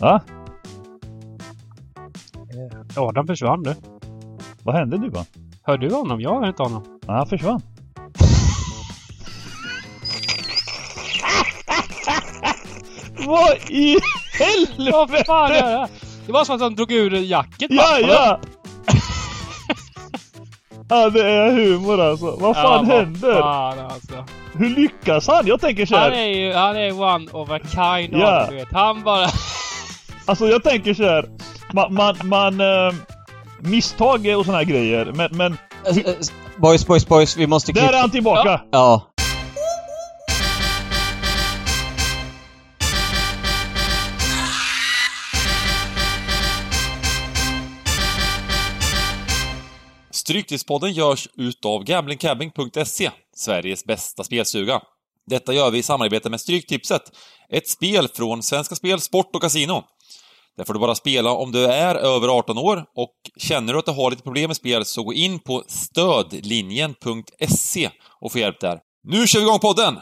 Va? Adam försvann du. Vad hände nu va? Hör du honom? Jag hör inte honom. Ja, han försvann. Vad i Vad helvete? fan är det? Det var som att han drog ur jacket Ja, ja! Ja, det är humor alltså. Vad fan händer? Fan alltså. Hur lyckas han? Jag tänker så Han är ju, han är one of a kind Ja. du vet. Han bara... Alltså jag tänker så här. Man, man, man eh, misstag och såna här grejer. Men, men Eh, eh, Boys, boys, boys, vi måste där är klippa... han tillbaka. Ja. Stryktipspodden görs utav gamblingcabbing.se, Sveriges bästa spelstuga. Detta gör vi i samarbete med Stryktipset, ett spel från Svenska Spel, Sport och Casino. Där får du bara spela om du är över 18 år och känner du att du har lite problem med spel så gå in på stödlinjen.se och få hjälp där. Nu kör vi igång podden!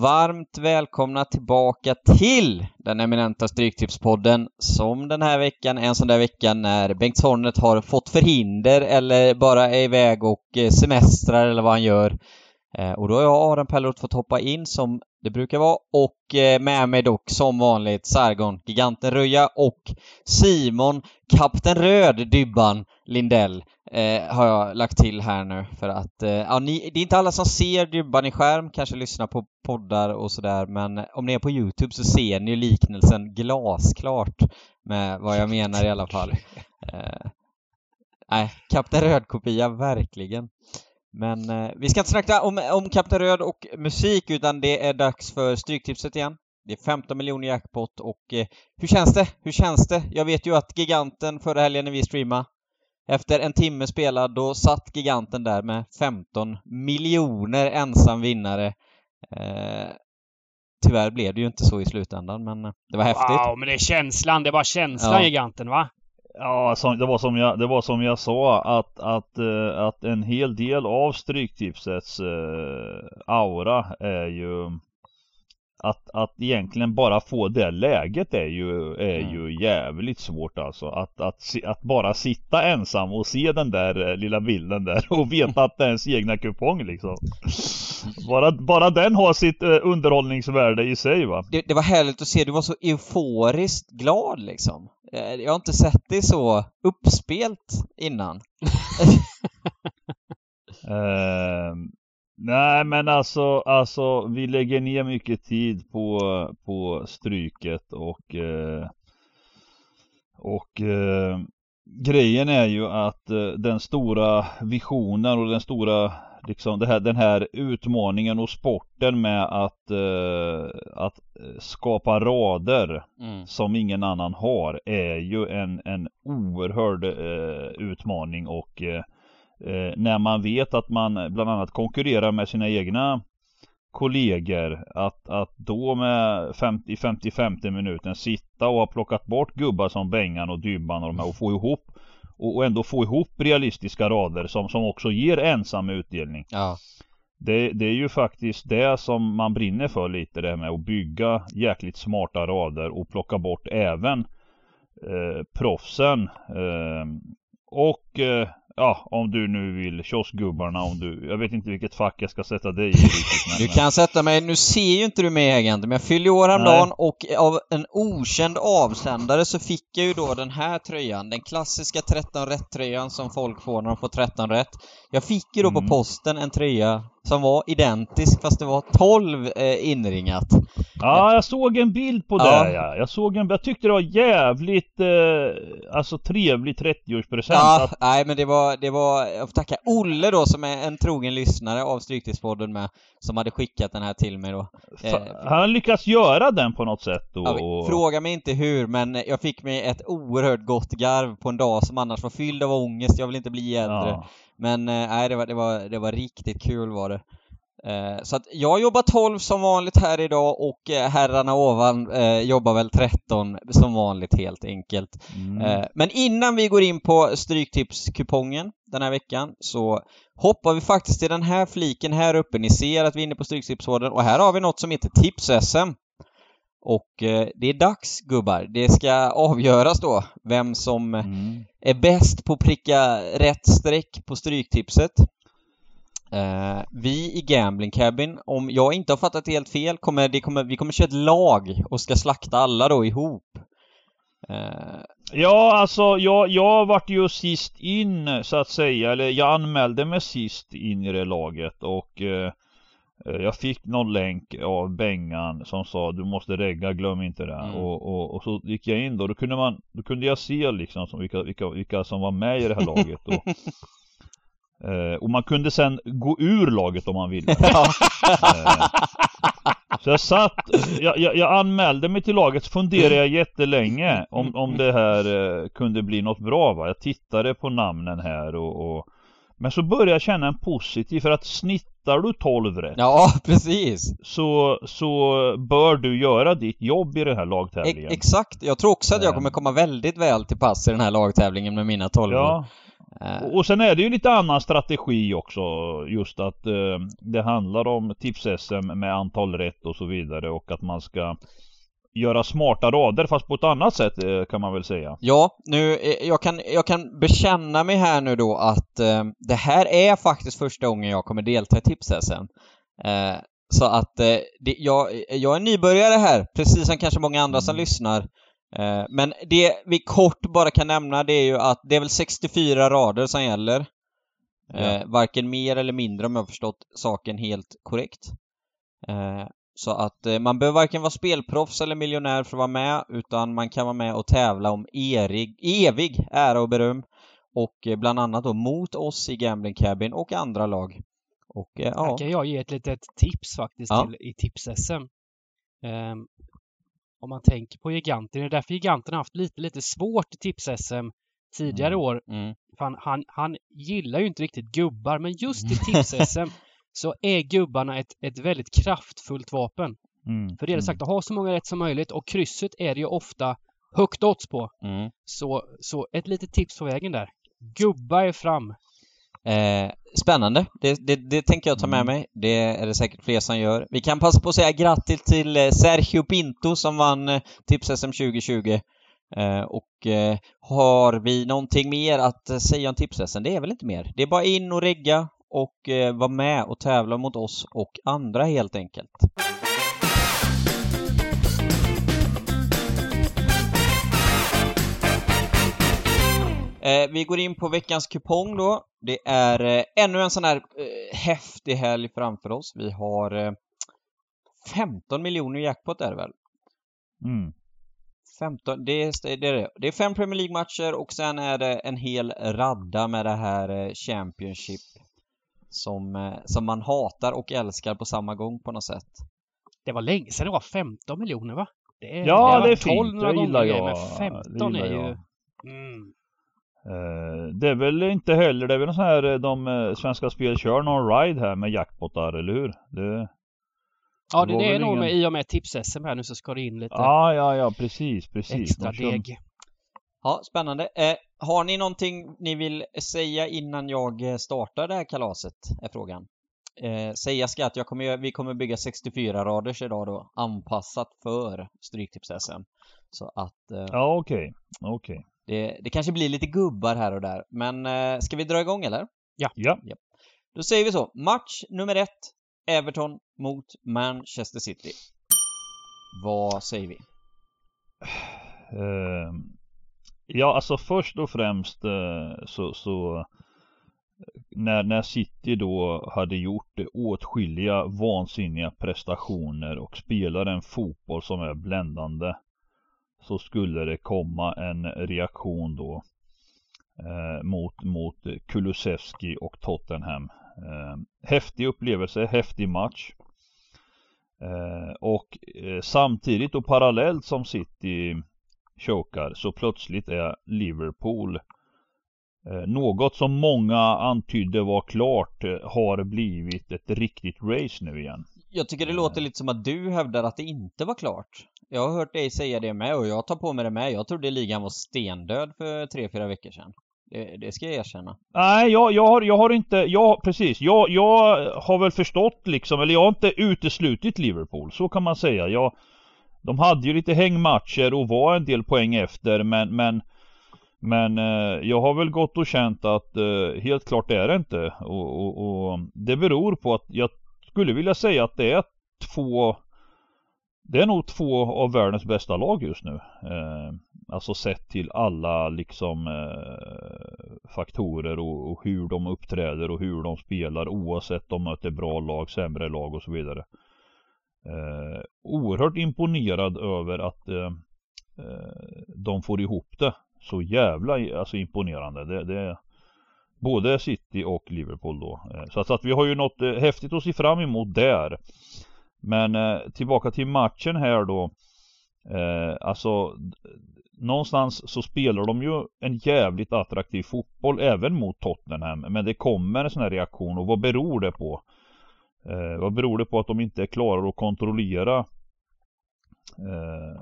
Varmt välkomna tillbaka till den eminenta Stryktipspodden som den här veckan är en sån där vecka när Bengt Hornet har fått förhinder eller bara är iväg och eh, semestrar eller vad han gör. Eh, och då har jag Aron Pellroth fått hoppa in som det brukar vara och eh, med mig dock som vanligt Sargon, Giganten Röja och Simon, Kapten Röd, Dybban Lindell eh, har jag lagt till här nu för att eh, ja, ni, det är inte alla som ser Dybban i skärm, kanske lyssnar på poddar och sådär men om ni är på Youtube så ser ni liknelsen glasklart med vad jag menar i alla fall. Eh, Nej, Kapten Röd-kopia, verkligen. Men eh, vi ska inte snacka om, om Kapten Röd och musik utan det är dags för Stryktipset igen. Det är 15 miljoner jackpot och eh, hur känns det? Hur känns det? Jag vet ju att Giganten förra helgen när vi streamade efter en timme spelad, då satt Giganten där med 15 miljoner ensam vinnare. Eh, tyvärr blev det ju inte så i slutändan, men eh, det var häftigt. Wow, men det är känslan. Det var känslan, Ja. giganten, va? Ja, som, det, var som jag, det var som jag sa att, att, eh, att en hel del av Stryktipsets eh, aura är ju att, att egentligen bara få det läget är ju, är Mm. ju jävligt svårt alltså. Att, att, att bara sitta ensam och se den där eh, lilla bilden där och veta att det är ens egna kupong liksom. Bara, bara den har sitt eh, underhållningsvärde i sig va. det, det var härligt att se, du var så euforiskt glad liksom. Eh, Jag har inte sett dig så uppspelt innan. Eh, nej men alltså, alltså vi lägger ner mycket tid på, på stryket och eh, och eh, grejen är ju att eh, den stora visionen och den stora liksom det här, den här utmaningen och sporten med att, eh, att skapa rader Mm. som ingen annan har är ju en, en oerhörd eh, utmaning och eh, när man vet att man bland annat konkurrerar med sina egna kollegor att, att då med 50-50-50 minuten sitta och ha plockat bort gubbar som Bengan och Dybban och de här och få ihop och, och ändå få ihop realistiska rader som, som också ger ensam utdelning. Ja. Det, det är ju faktiskt det som man brinner för lite det här med att bygga jäkligt smarta rader och plocka bort även eh, proffsen. Eh, och eh, ja, om du nu vill kioskgubbarna om du, jag vet inte vilket fack jag ska sätta dig i riktigt. men- Du kan sätta mig, nu ser ju inte du mig agenten, men jag fyllde ju år häromdagen och av en okänd avsändare så fick jag ju då den här tröjan, den klassiska 13 rätt-tröjan som folk får när de får 13 rätt. Jag fick ju då på Mm. posten en tröja som var identisk fast det var 12 eh, inringat. Ja, jag såg en bild på Ja. det ja. Jag såg en, jag tyckte det var jävligt, eh, alltså trevlig 30-årspresent. Ja, att- nej men det var, det var, jag får tacka Olle då som är en trogen lyssnare av Stryktipspodden med, som hade skickat den här till mig då. eh, Han lyckats göra den på något sätt då. Ja, Fråga mig inte hur, men jag fick mig ett oerhört gott garv på en dag som annars var fylld av ångest. Jag vill inte bli äldre. Ja. Men eh, nej, det var, det, var, det var riktigt kul var det. Eh, så att jag jobbar 12 som vanligt här idag och eh, herrarna ovan jobbar väl 13 som vanligt helt enkelt. Mm. Men innan vi går in på Stryktipskupongen den här veckan så hoppar vi faktiskt till den här fliken här uppe. Ni ser att vi är inne på Stryktipspodden och här har vi något som heter Tips-SM. Och eh, det är dags gubbar. Det ska avgöras då vem som Mm. är bäst på att pricka rätt streck på Stryktipset. Eh, vi i Gambling Cabin, om jag inte har fattat helt fel, kommer, det kommer, vi kommer köra ett lag och ska slakta alla då ihop. Eh, Ja, alltså jag, jag vart ju sist in så att säga, eller jag anmälde mig sist in i det laget och eh, eh, jag fick någon länk av Bengan som sa du måste regga, glöm inte det. Mm. Och, och, och så gick jag in då, då kunde man, då kunde jag se liksom som vilka, vilka, vilka som var med i det här laget. Och, eh, och man kunde sen gå ur laget om man ville. Eh, Så jag satt, jag, jag, jag anmälde mig till laget, så funderade jag jättelänge om, om det här eh, kunde bli något bra va. Jag tittade på namnen här och, och Men så började jag känna en positiv, för att snittar du 12 rätt ja, precis. så, så bör du göra ditt jobb i den här E- lagtävlingen. exakt. Jag tror också att jag Eh. kommer komma väldigt väl till pass i den här lagtävlingen med mina 12 år. Ja, Eh, och, och sen är det ju lite annan strategi också Just att eh, det handlar om tips-SM med antal rätt och så vidare och att man ska Göra smarta rader fast på ett annat sätt eh, kan man väl säga Ja, nu, eh, jag kan, jag kan bekänna mig här nu då att eh, det här är faktiskt första gången jag kommer delta i Tips-SM. Eh, så att eh, det, jag, jag är nybörjare här, precis som kanske många andra som Mm. lyssnar. Eh, men det vi kort bara kan nämna det är ju att det är väl 64 rader som gäller. Ja. varken mer eller mindre om jag har förstått saken helt korrekt. Så att eh, man behöver varken vara spelproffs eller miljonär för att vara med, utan man kan vara med och tävla om erig, evig ära och beröm. Och eh, bland annat då mot oss i Gambling Cabin och andra lag. Och eh, Här kan jag ge ett litet tips faktiskt Ja. till, i tips-SM. Ehm, om man tänker på giganten, det är därför giganten har haft lite, lite svårt i tips-SM tidigare Mm. år. mm, han, han, han gillar ju inte riktigt gubbar, men just i tips-SM så är gubbarna ett, ett väldigt kraftfullt vapen. mm. För det är det sagt att ha så många rätt som möjligt och krysset är det ju ofta högt odds på. mm. Så, så ett litet tips på vägen där. Gubba är fram. Eh, spännande. Det, det, det tänker jag ta med Mm. mig. Det är det säkert fler som gör. Vi kan passa på att säga grattis till eh, Sergio Pinto som vann eh, Tips-SM 2020. Eh, och eh, har vi någonting mer att eh, säga om Tips-SM? Det är väl inte mer. Det är bara in och regga och eh, vara med och tävla mot oss och andra helt enkelt. Eh, vi går in på veckans kupong då. Det är eh, ännu en sån här eh, häftig helg framför oss. Vi har eh, 15 miljoner jackpot är det väl? Mm. 15, det är det. Är det. det är fem Premier League-matcher och sen är det en hel radda med det här Championship som, eh, som man hatar och älskar på samma gång på något sätt. Det var länge sedan det var 15 miljoner va? Det är, Ja, har det är varit 12 fint. några Det gillar jag. Men Det 15 är ju... jag. Mm. Eh, det är väl inte heller, det är väl sån här eh, de Svenska Spel kör någon ride här med jackpotar, eller hur? Det... Ja, Det det, det är nog ingen- med, i och med tips-SM här nu så ska det in lite Ja, ja, ja, precis, precis. extra deg. Ja, spännande. Eh, har ni någonting ni vill säga innan jag eh, startar det här kalaset? Är frågan. Eh, säga ska att jag kommer, vi kommer bygga 64 raders idag då, anpassat för Stryktips-SM. Så att eh, Ja, okej. Okej. det, det kanske blir lite gubbar här och där. Men eh, ska vi dra igång eller? Ja. Då säger vi så. Match nummer ett. Everton mot Manchester City. Vad säger vi? Eh, ja, alltså först och främst eh, så, så när, när City då hade gjort åtskilliga vansinniga prestationer och spelar en fotboll som är bländande så skulle det komma en reaktion då eh, mot, mot Kulusevski och Tottenham. Eh, häftig upplevelse, häftig match. Eh, och eh, samtidigt och parallellt som City chokar så plötsligt är Liverpool eh, något som många antydde var klart eh, har blivit ett riktigt race nu igen. Jag tycker det Eh. låter lite som att du hävdar att det inte var klart. Jag har hört dig säga det med och jag tar på mig det med. Jag trodde ligan var stendöd för tre fyra veckor sedan. Det, det ska jag erkänna. Nej, jag, jag, har, jag har inte, jag, precis, jag, jag har väl förstått liksom, eller jag har inte uteslutit Liverpool, så kan man säga. Jag, de hade ju lite hängmatcher och var en del poäng efter men, men men eh, jag har väl gått och känt att eh, helt klart är det inte. Och, och, och, det beror på att jag skulle vilja säga att det är två Det är nog två av världens bästa lag just nu. Eh, Alltså sett till alla liksom eh, faktorer och, och, hur de uppträder och hur de spelar oavsett om de möter bra lag, sämre lag och så vidare eh, Oerhört imponerad över att eh, eh, de får ihop det så jävla alltså imponerande. Det, det både City och Liverpool då. Eh, så att, så att vi har ju något eh, häftigt att se fram emot där. Men eh, tillbaka till matchen här då. Eh, alltså någonstans så spelar de ju en jävligt attraktiv fotboll även mot Tottenham. Men det kommer en sån här reaktion och vad beror det på? Eh, vad beror det på att de inte klarar att kontrollera eh,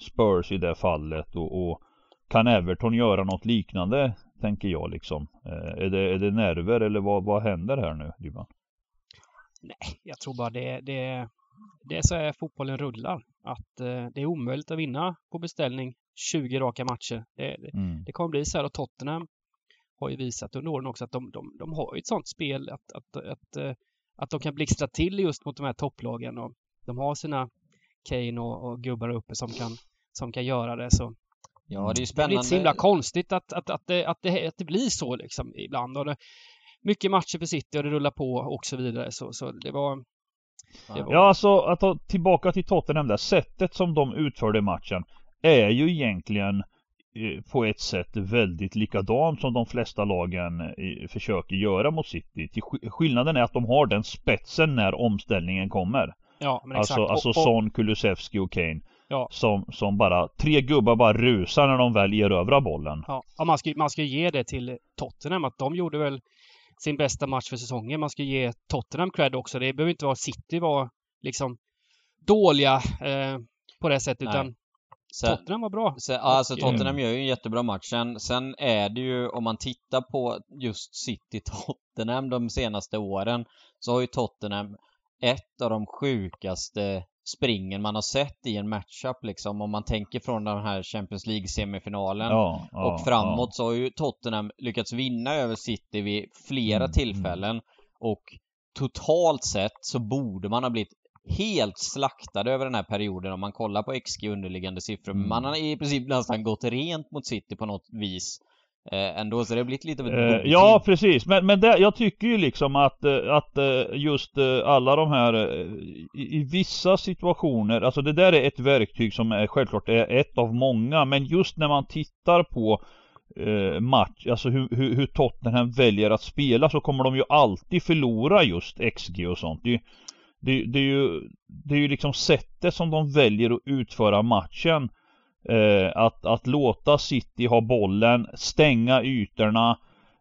Spurs i det fallet och, och kan Everton göra något liknande? Tänker jag liksom. Eh, är, det, är det nerver eller vad, vad händer här nu, Dybban? Nej, jag tror bara det, det, det är så här fotbollen rullar. Att eh, det är omöjligt att vinna på beställning 20 raka matcher. Det, mm. det kommer bli så här och Tottenham har ju visat under åren också att de, de, de har ett sånt spel att, att, att, eh, att de kan blixtra till just mot de här topplagen och de har sina Kane och, och gubbar uppe som kan, som kan göra det. Så Ja, det är spännande. Det är inte så himla konstigt att, att, att, det, att, det, att det blir så liksom ibland. Och det, mycket matcher för City och det rullar på och så vidare. Så, så det var... Det var... Ja, alltså att ta tillbaka till Tottenham där. Sättet som de utförde matchen är ju egentligen eh, på ett sätt väldigt likadant som de flesta lagen eh, försöker göra mot City. Skillnaden är att de har den spetsen när omställningen kommer. Ja, men exakt. Alltså, alltså och, och... Son, Kulusevski och Kane. Ja. Som, som bara, tre gubbar bara rusar när de väl erövrar bollen. Ja, ja man, ska, man ska ge det till Tottenham att de gjorde väl sin bästa match för säsongen. Man ska ge Tottenham cred också. Det behöver inte vara City var liksom dåliga eh, på det sättet utan sen, Tottenham var bra. Sen, alltså Tottenham gör ju en jättebra match. Sen, sen är det ju om man tittar på just City-Tottenham de senaste åren så har ju Tottenham ett av de sjukaste springen man har sett i en matchup liksom. Om man tänker från den här Champions League-semifinalen ja, ja, och framåt ja. så har ju Tottenham lyckats vinna över City vid flera mm, tillfällen. Mm. Och totalt sett så borde man ha blivit helt slaktad över den här perioden om man kollar på XG underliggande siffror. Mm. Man har i princip nästan gått rent mot City på något vis eh, ändå, så det har blivit lite av ett eh, Ja, precis. Men, men det, jag tycker ju liksom att, eh, att eh, just eh, alla de här i, i, vissa situationer, alltså det där är ett verktyg som är självklart är ett av många, men just när man tittar på eh, match, alltså hur, hur, hur Tottenham väljer att spela så kommer de ju alltid förlora just XG och sånt. Det, det, det, är ju, det är ju liksom sättet som de väljer att utföra matchen Eh, att, att låta City ha bollen, stänga ytorna,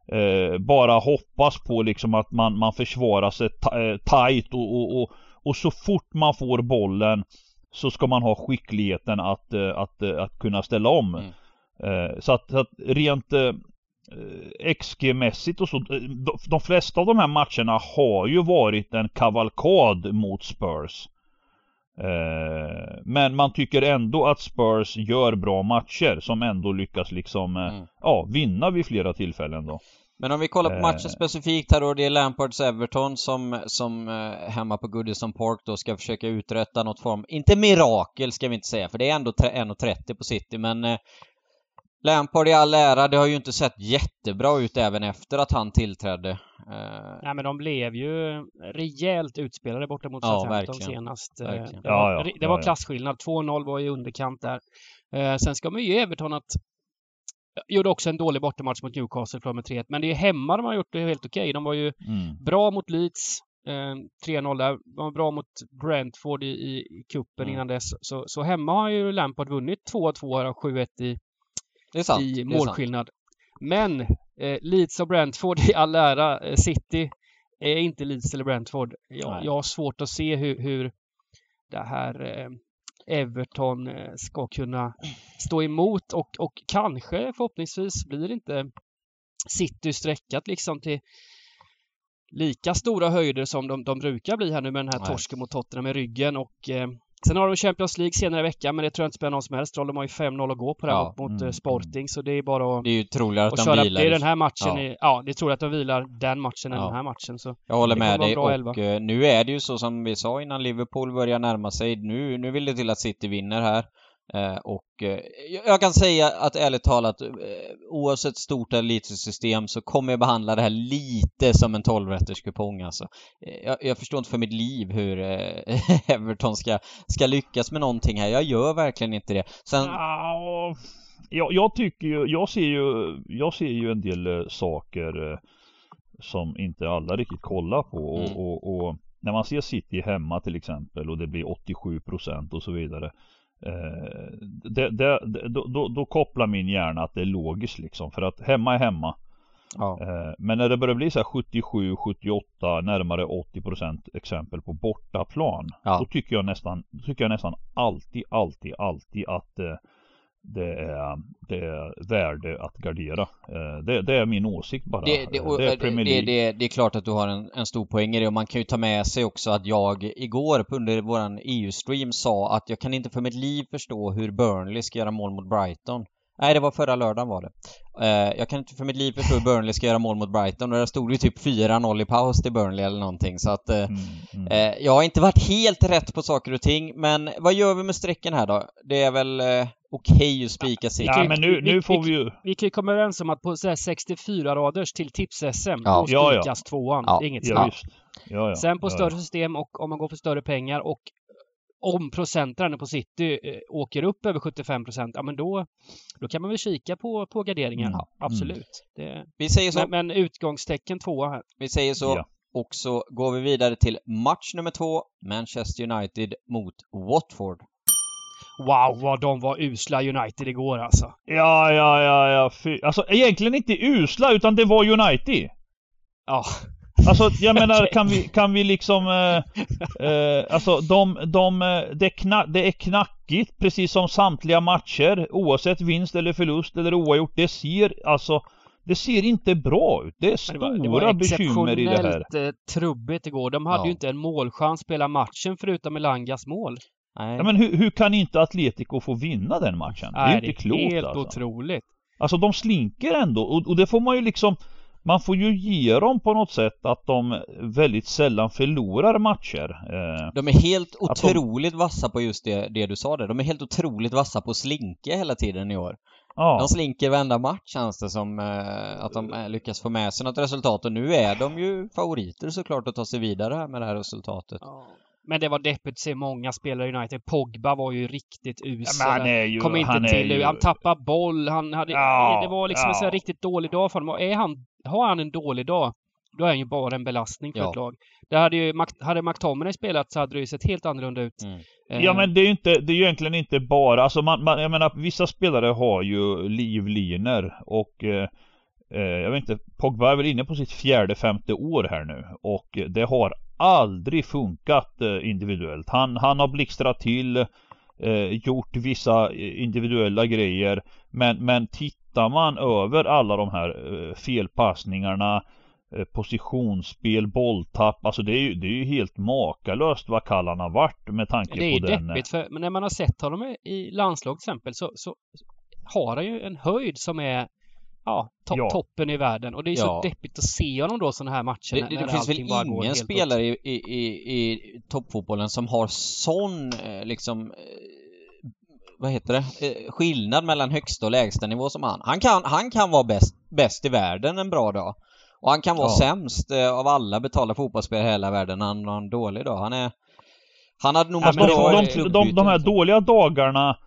eh, bara hoppas på liksom att man, man försvarar sig eh, tight och, och, och, och, så fort man får bollen så ska man ha skickligheten att, eh, att, att, att kunna ställa om. Mm. Eh, så, att, så att rent eh, XG-mässigt och så, de, de flesta av de här matcherna har ju varit en kavalkad mot Spurs. Eh, men man tycker ändå att Spurs gör bra matcher som ändå lyckas liksom eh, mm. ja, vinna vid flera tillfällen då. Men om vi kollar på matchen eh. specifikt här då, det är Lampards Everton som, som hemma på Goodison Park då ska försöka uträtta något form, inte mirakel ska vi inte säga, för det är ändå 1.30 på City, men Lampard i all ära, det har ju inte sett jättebra ut även efter att han tillträdde. Uh... Nej men de blev ju rejält utspelade borta mot Southampton ja, senast. Eh, verkligen. Det var, ja, ja, det var klasskillnad. 2-0 var i underkant där. Uh, sen ska man ju ge Everton att Gjorde också en dålig bortamatch mot Newcastle för med 3-1. Men det är hemma de har gjort det helt okej. Okay. De var ju mm. bra mot Leeds. Eh, 3-0 där. De var bra mot Brentford i, i, kuppen mm. innan dess. Så, så hemma har ju Lampard vunnit 2-2 och 7-1 i, sant. i målskillnad. Men eh, Leeds och Brentford i all ära, eh, City är inte Leeds eller Brentford. Jag, jag har svårt att se hur, hur det här eh, Everton eh, ska kunna stå emot och, och kanske förhoppningsvis blir inte City sträckat liksom till lika stora höjder som de, de brukar bli här nu med den här Nej. torsken mot Tottenham i ryggen och eh, Sen har de Champions League senare i veckan, men det tror jag inte spelar någon som helst roll. De har ju 5-0 att gå på det ja. mot, mot mm. Sporting, så det är bara att... Det är ju troligare att, de vilar. Det är den här matchen. Ja, i, ja det är troligt att de vilar den matchen än den här matchen. Så jag håller med dig och elva. Eh, nu är det ju så som vi sa innan Liverpool börjar närma sig. Nu, nu vill det till att City vinner här. Eh, och eh, jag kan säga att ärligt talat, eh, oavsett stort eller litet system så kommer jag behandla det här lite som en 12 kupong alltså. Jag, jag, förstår inte för mitt liv hur Everton ska, ska lyckas med någonting här. Jag gör verkligen inte det. Sen... Ja, jag, jag tycker ju, jag ser ju, jag ser ju en del saker som inte alla riktigt kollar på mm. och, och, och när man ser City hemma till exempel och det blir 87% och så vidare Eh, det, det, då, då, då, kopplar min hjärna att det är logiskt liksom för att hemma är hemma. Ja. Eh, men när det börjar bli så 77, 78, närmare 80% exempel på bortaplan. Ja. Då tycker jag nästan, tycker jag nästan alltid, alltid, alltid att eh, det är, det är värde att gardera. Eh, det, det är min åsikt bara. Det, det, och, det, är, det, det, det, är klart att du har en, en stor poäng i det och man kan ju ta med sig också att jag igår under våran EU-stream sa att jag kan inte för mitt liv förstå hur Burnley ska göra mål mot Brighton. Nej, det var förra lördagen var det. Uh, jag kan inte för mitt liv förstå hur Burnley ska göra mål mot Brighton och det stod ju typ 4-0 i paus till Burnley eller någonting så att mm, mm. Jag har inte varit helt rätt på saker och ting men vad gör vi med strecken här då? Det är väl okej okay att spika sig. Ja, men nu, nu får vi ju... Vi kan ju komma överens om att på 64 raders till tips-SM, ja. då spikas ja, ja. tvåan. Ja. Inget ja, ja, ja, Sen på större system och om man går för större pengar och om procentaren på City eh, åker upp över 75 procent, ja men då, då kan man väl kika på, på garderingen. Mm. Absolut. Det, vi säger så. Men, men utgångstecken tvåa här. Vi säger så. Ja. Och så går vi vidare till match nummer två, Manchester United mot Watford. Wow, vad de var usla United igår alltså. Ja, ja, ja, ja. Fy. Alltså egentligen inte usla, utan det var United. Ja. Alltså jag menar kan vi, kan vi liksom eh, eh, Alltså de, de det, är knack, det är knackigt precis som samtliga matcher oavsett vinst eller förlust eller oavgjort. Det ser alltså det ser inte bra ut. Det är stora det var, det var bekymmer i det här. Det var exceptionellt trubbigt igår. De hade ja. ju inte en målchans spela matchen förutom Elangas mål. Nej. Ja, men hur, hur, kan inte Atletico få vinna den matchen? Nej, det är ju inte klokt helt alltså. otroligt. Alltså de slinker ändå och, och det får man ju liksom man får ju ge dem på något sätt att de väldigt sällan förlorar matcher. Eh, de är helt otroligt de... vassa på just det, det du sa där. De är helt otroligt vassa på att slinka hela tiden i år. Ja. De slinker varenda match känns det som eh, att de eh, lyckas få med sig något resultat och nu är de ju favoriter såklart att ta sig vidare här med det här resultatet. Ja. Men det var deppigt att se många spelare i United. Pogba var ju riktigt usel. Ja, ju, Kom inte han till. Ju... Han tappade boll. Han hade... Ja, det var liksom ja. en sån riktigt dålig dag för honom. Och är han... Har han en dålig dag, då är han ju bara en belastning för ja. ett lag. Det hade ju... Hade McTominay spelat så hade det ju sett helt annorlunda ut. Mm. Eh. Ja men det är ju inte... Det är ju egentligen inte bara... Alltså man, man... Jag menar, vissa spelare har ju livlinor och... Eh, eh, jag vet inte, Pogba är väl inne på sitt fjärde, femte år här nu och det har aldrig funkat eh, individuellt. Han, han har blixtrat till, eh, gjort vissa eh, individuella grejer. Men, men tittar man över alla de här eh, felpassningarna, eh, positionsspel, bolltapp. Alltså det är ju, det är ju helt makalöst vad Kallan har varit med tanke på den. Det är deppigt för men när man har sett honom i landslag till exempel så, så har han ju en höjd som är ja, to ja. toppen i världen. Och det är ja. så deppigt att se honom då sådana här matcher. Det, det, det finns väl ingen spelare i, i, i, toppfotbollen som har sån eh, liksom eh, vad heter det, eh, skillnad mellan högsta och lägsta nivå som han. Han kan, han kan vara bäst, bäst i världen en bra dag. Och han kan vara ja. sämst av alla betalda fotbollsspelare i hela världen när han har en dålig dag. Han är... Han hade nog ja, bra de, de, de, de här dåliga dagarna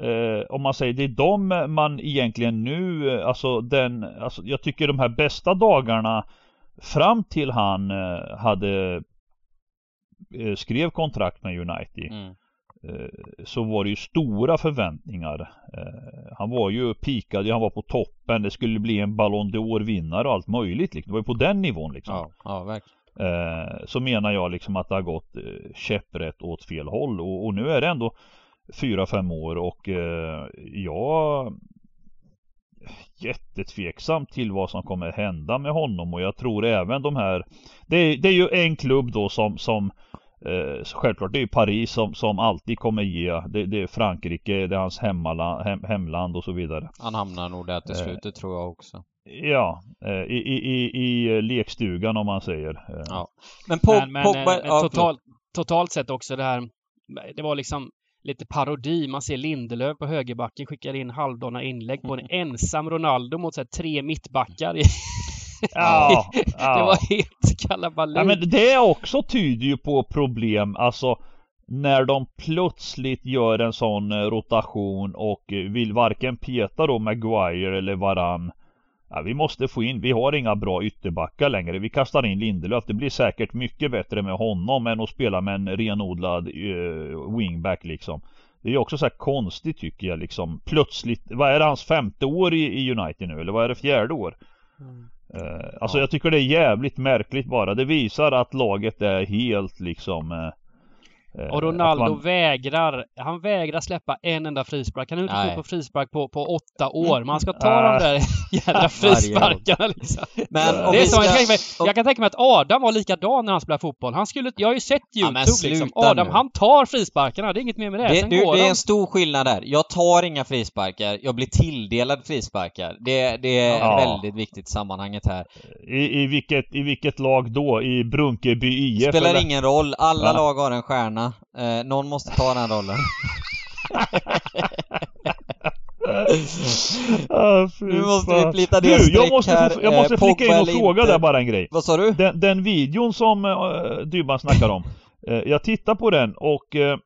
Eh, om man säger det är de man egentligen nu, alltså den, alltså jag tycker de här bästa dagarna fram till han eh, hade eh, skrev kontrakt med United. Mm. Eh, så var det ju stora förväntningar. Eh, han var ju pikad, han var på toppen, det skulle bli en Ballon d'Or vinnare och allt möjligt. Liksom. Det var ju på den nivån liksom. Ja, ja verkligen. Eh, så menar jag liksom att det har gått käpprätt åt fel håll och, och nu är det ändå fyra, fem år och eh, jag jättetveksam till vad som kommer hända med honom och jag tror även de här Det, det är ju en klubb då som, som Eh, självklart det är Paris som, som alltid kommer ge. Det, det är Frankrike, det är hans hemmaland, hem, hemland och så vidare. Han hamnar nog där till slut, det tror jag också. Ja, i, i, i, i lekstugan om man säger. Ja. Men, Pog, men, men Pogba, eh, totalt, totalt sett också det här. Det var liksom lite parodi. Man ser Lindelöf på högerbacken skickar in halvdana inlägg på en ensam Ronaldo mot så här, tre mittbackar. Ja, ja. Det var helt kalabalik. Ja, men det också tyder ju på problem. Alltså när de plötsligt gör en sån eh, rotation och vill varken peta då Maguire eller Varann Ja, vi måste få in, vi har inga bra ytterbackar längre. Vi kastar in Lindelöf. Det blir säkert mycket bättre med honom än att spela med en renodlad uh, wingback liksom. Det är också så här konstigt tycker jag liksom. Plötsligt, vad är det hans femte år i, i United nu? Eller vad är det fjärde år? Mm. Uh, alltså ja. jag tycker det är jävligt märkligt bara. Det visar att laget är helt liksom uh, och Ronaldo man... vägrar, han vägrar släppa en enda frispark. Han har inte gått på frispark på, på åtta år. Man ska ta de där jädra frisparkarna liksom. Men det är så, jag, kan mig, jag kan tänka mig att Adam var likadan när han spelade fotboll. Han skulle, jag har ju sett YouTube ja, liksom. Adam, nu. han tar frisparkarna. Det är inget mer med det. Det, du, det är en stor skillnad där. Jag tar inga frisparkar. Jag blir tilldelad frisparkar. Det, det är ja. väldigt viktigt i sammanhanget här. I, i, vilket, I vilket lag då? I Brunkeby IF? Spelar eller? ingen roll. Alla ja. lag har en stjärna gärna. Eh, någon måste ta den rollen. ah, nu måste vi plita ner du, jag måste, här. jag måste eh, flika in och fråga där bara en grej. Vad sa du? Den, den videon som uh, Dybban snackar om. uh, jag tittar på den och uh,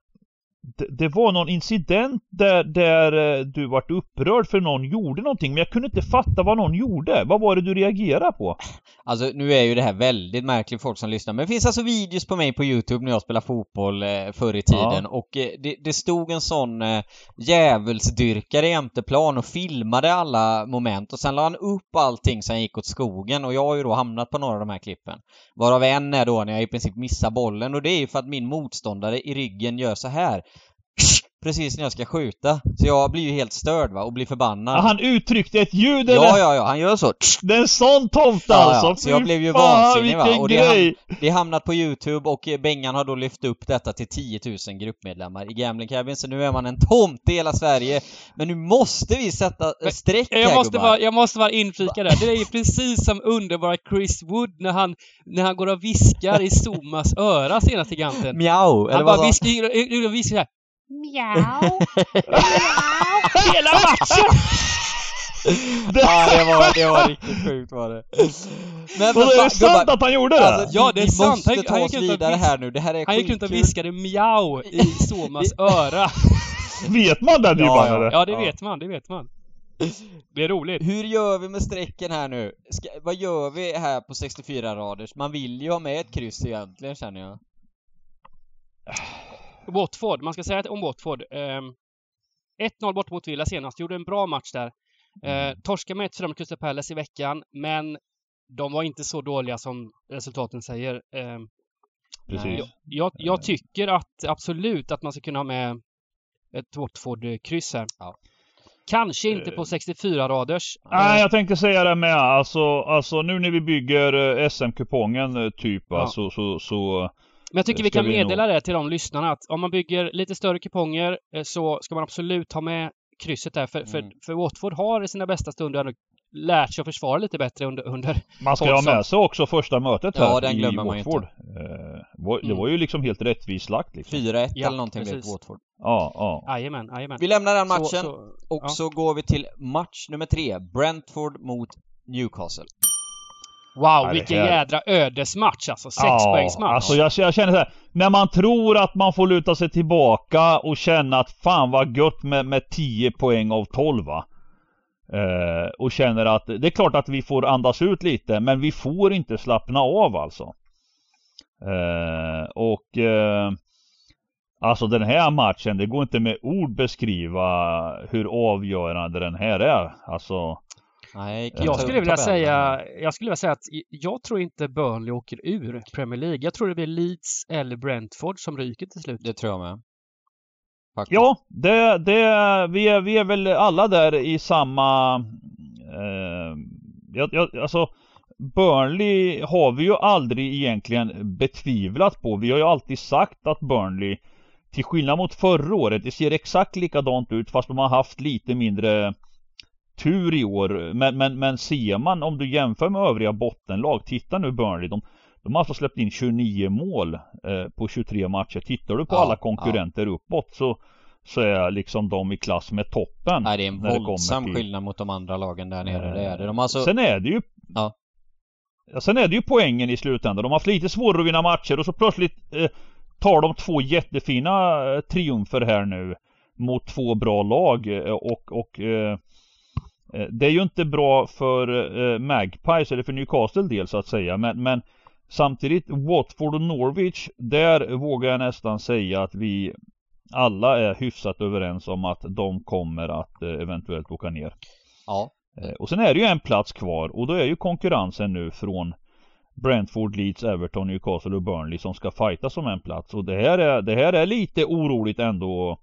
det, var någon incident där, där du vart upprörd för någon gjorde någonting men jag kunde inte fatta vad någon gjorde. Vad var det du reagerade på? Alltså nu är ju det här väldigt märkligt folk som lyssnar men det finns alltså videos på mig på Youtube när jag spelade fotboll eh, förr i tiden ja. och eh, det, det, stod en sån eh, djävulsdyrkare jämte plan och filmade alla moment och sen la han upp allting som gick åt skogen och jag har ju då hamnat på några av de här klippen. Varav en är då när jag i princip missar bollen och det är ju för att min motståndare i ryggen gör så här precis när jag ska skjuta. Så jag blir ju helt störd va, och blir förbannad. Ja, han uttryckte ett ljud eller? Ja, ja, ja, han gör så. Det är en sån tomte ja, alltså! Ja. Så jag blev ju vansinnig va. Och det, ham det hamnat på Youtube och Bengan har då lyft upp detta till 10 000 gruppmedlemmar i Gambling Cabin. Så nu är man en tomte i hela Sverige. Men nu måste vi sätta streck jag här måste bara, Jag måste bara inflika där. Det är ju precis som underbara Chris Wood när han, när han går och viskar i Somas öra senast i Ganten. Mjau! Han bara viskar, viskar såhär Mjau! Hela matchen! ja, det var, det var riktigt sjukt var det. Men, men är det sant att han gjorde det? Alltså, ja, det är sant. Han, han gick runt och här nu. Det här är Han gick runt och viskade mjau i Somas öra. vet man det, ja, ja. ja, det vet man. Det vet man. Det är roligt. Hur gör vi med strecken här nu? Ska, vad gör vi här på 64 raders? Man vill ju ha med ett kryss egentligen känner jag. Watford, man ska säga om Watford. Eh, 1-0 bort mot Villa senast, gjorde en bra match där. Eh, mm. torskade med 1-4 mot Crystal Palace i veckan, men de var inte så dåliga som resultaten säger. Eh, Precis. Jag, jag, jag, tycker att absolut att man ska kunna ha med ett Watford-kryss här. Ja. Kanske inte på 64 eh. raders. Nej, jag tänkte säga det med. Alltså, alltså nu när vi bygger eh, SM-kupongen eh, typ, ja. alltså, så, så men jag tycker vi kan vi meddela det till de lyssnarna att om man bygger lite större kuponger eh, så ska man absolut ha med krysset där. För, mm. för, för Watford har i sina bästa stunder lärt sig att försvara lite bättre under, under Man ska ha med sig också första mötet här ja, den glömmer i man Watford. Inte. Eh, det mm. var ju liksom helt rättvist lagt liksom. 4-1 ja, eller någonting blev Watford. Ja, ja. Jajamän, jajamän. Vi lämnar den matchen så, så, och ja. så går vi till match nummer tre. Brentford mot Newcastle. Wow, vilken här... jädra ödesmatch alltså. Sexpoängsmatch. Ja, alltså jag, jag känner så här, När man tror att man får luta sig tillbaka och känna att fan vad gött med, med 10 poäng av 12 va. Eh, och känner att det är klart att vi får andas ut lite men vi får inte slappna av alltså. Eh, och eh, Alltså den här matchen, det går inte med ord beskriva hur avgörande den här är. Alltså Nej, jag skulle vilja säga, jag skulle vilja säga att jag tror inte Burnley åker ur Premier League. Jag tror det blir Leeds eller Brentford som ryker till slut. Det tror jag med. Faktiskt. Ja, det, det, vi, är, vi är väl alla där i samma... Eh, jag, jag, alltså, Burnley har vi ju aldrig egentligen betvivlat på. Vi har ju alltid sagt att Burnley till skillnad mot förra året, det ser exakt likadant ut fast de har haft lite mindre tur i år. Men, men, men ser man om du jämför med övriga bottenlag, titta nu Burnley, de, de har alltså släppt in 29 mål eh, på 23 matcher. Tittar du på ja, alla konkurrenter ja. uppåt så så är liksom de i klass med toppen. Nej det är en våldsam till... skillnad mot de andra lagen där nere. Det är det. De alltså... Sen är det ju ja. Sen är det ju poängen i slutändan. De har haft lite svårare att vinna matcher och så plötsligt eh, tar de två jättefina eh, triumfer här nu mot två bra lag eh, och, och eh, det är ju inte bra för eh, Magpies eller för Newcastle del så att säga men, men samtidigt Watford och Norwich där vågar jag nästan säga att vi alla är hyfsat överens om att de kommer att eh, eventuellt åka ner. Ja. Eh, och sen är det ju en plats kvar och då är ju konkurrensen nu från Brentford, Leeds, Everton, Newcastle och Burnley som ska fightas om en plats. Och det här är, det här är lite oroligt ändå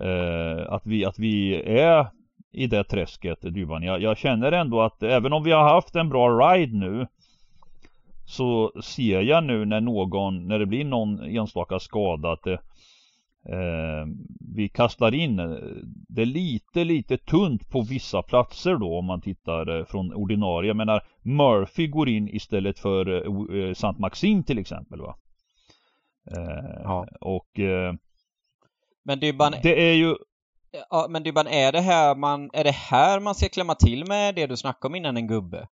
eh, att, vi, att vi är i det träsket, Dybban. Jag, jag känner ändå att även om vi har haft en bra ride nu så ser jag nu när någon, när det blir någon enstaka skada att det eh, vi kastar in eh, det är lite, lite tunt på vissa platser då om man tittar eh, från ordinarie. Jag menar Murphy går in istället för eh, eh Sant Maxim till exempel va. Eh, ja. Och eh, Men Dybban, det är ju Ja men Dybban, är det här man, är det här man ska klämma till med det du snackade om innan en gubbe?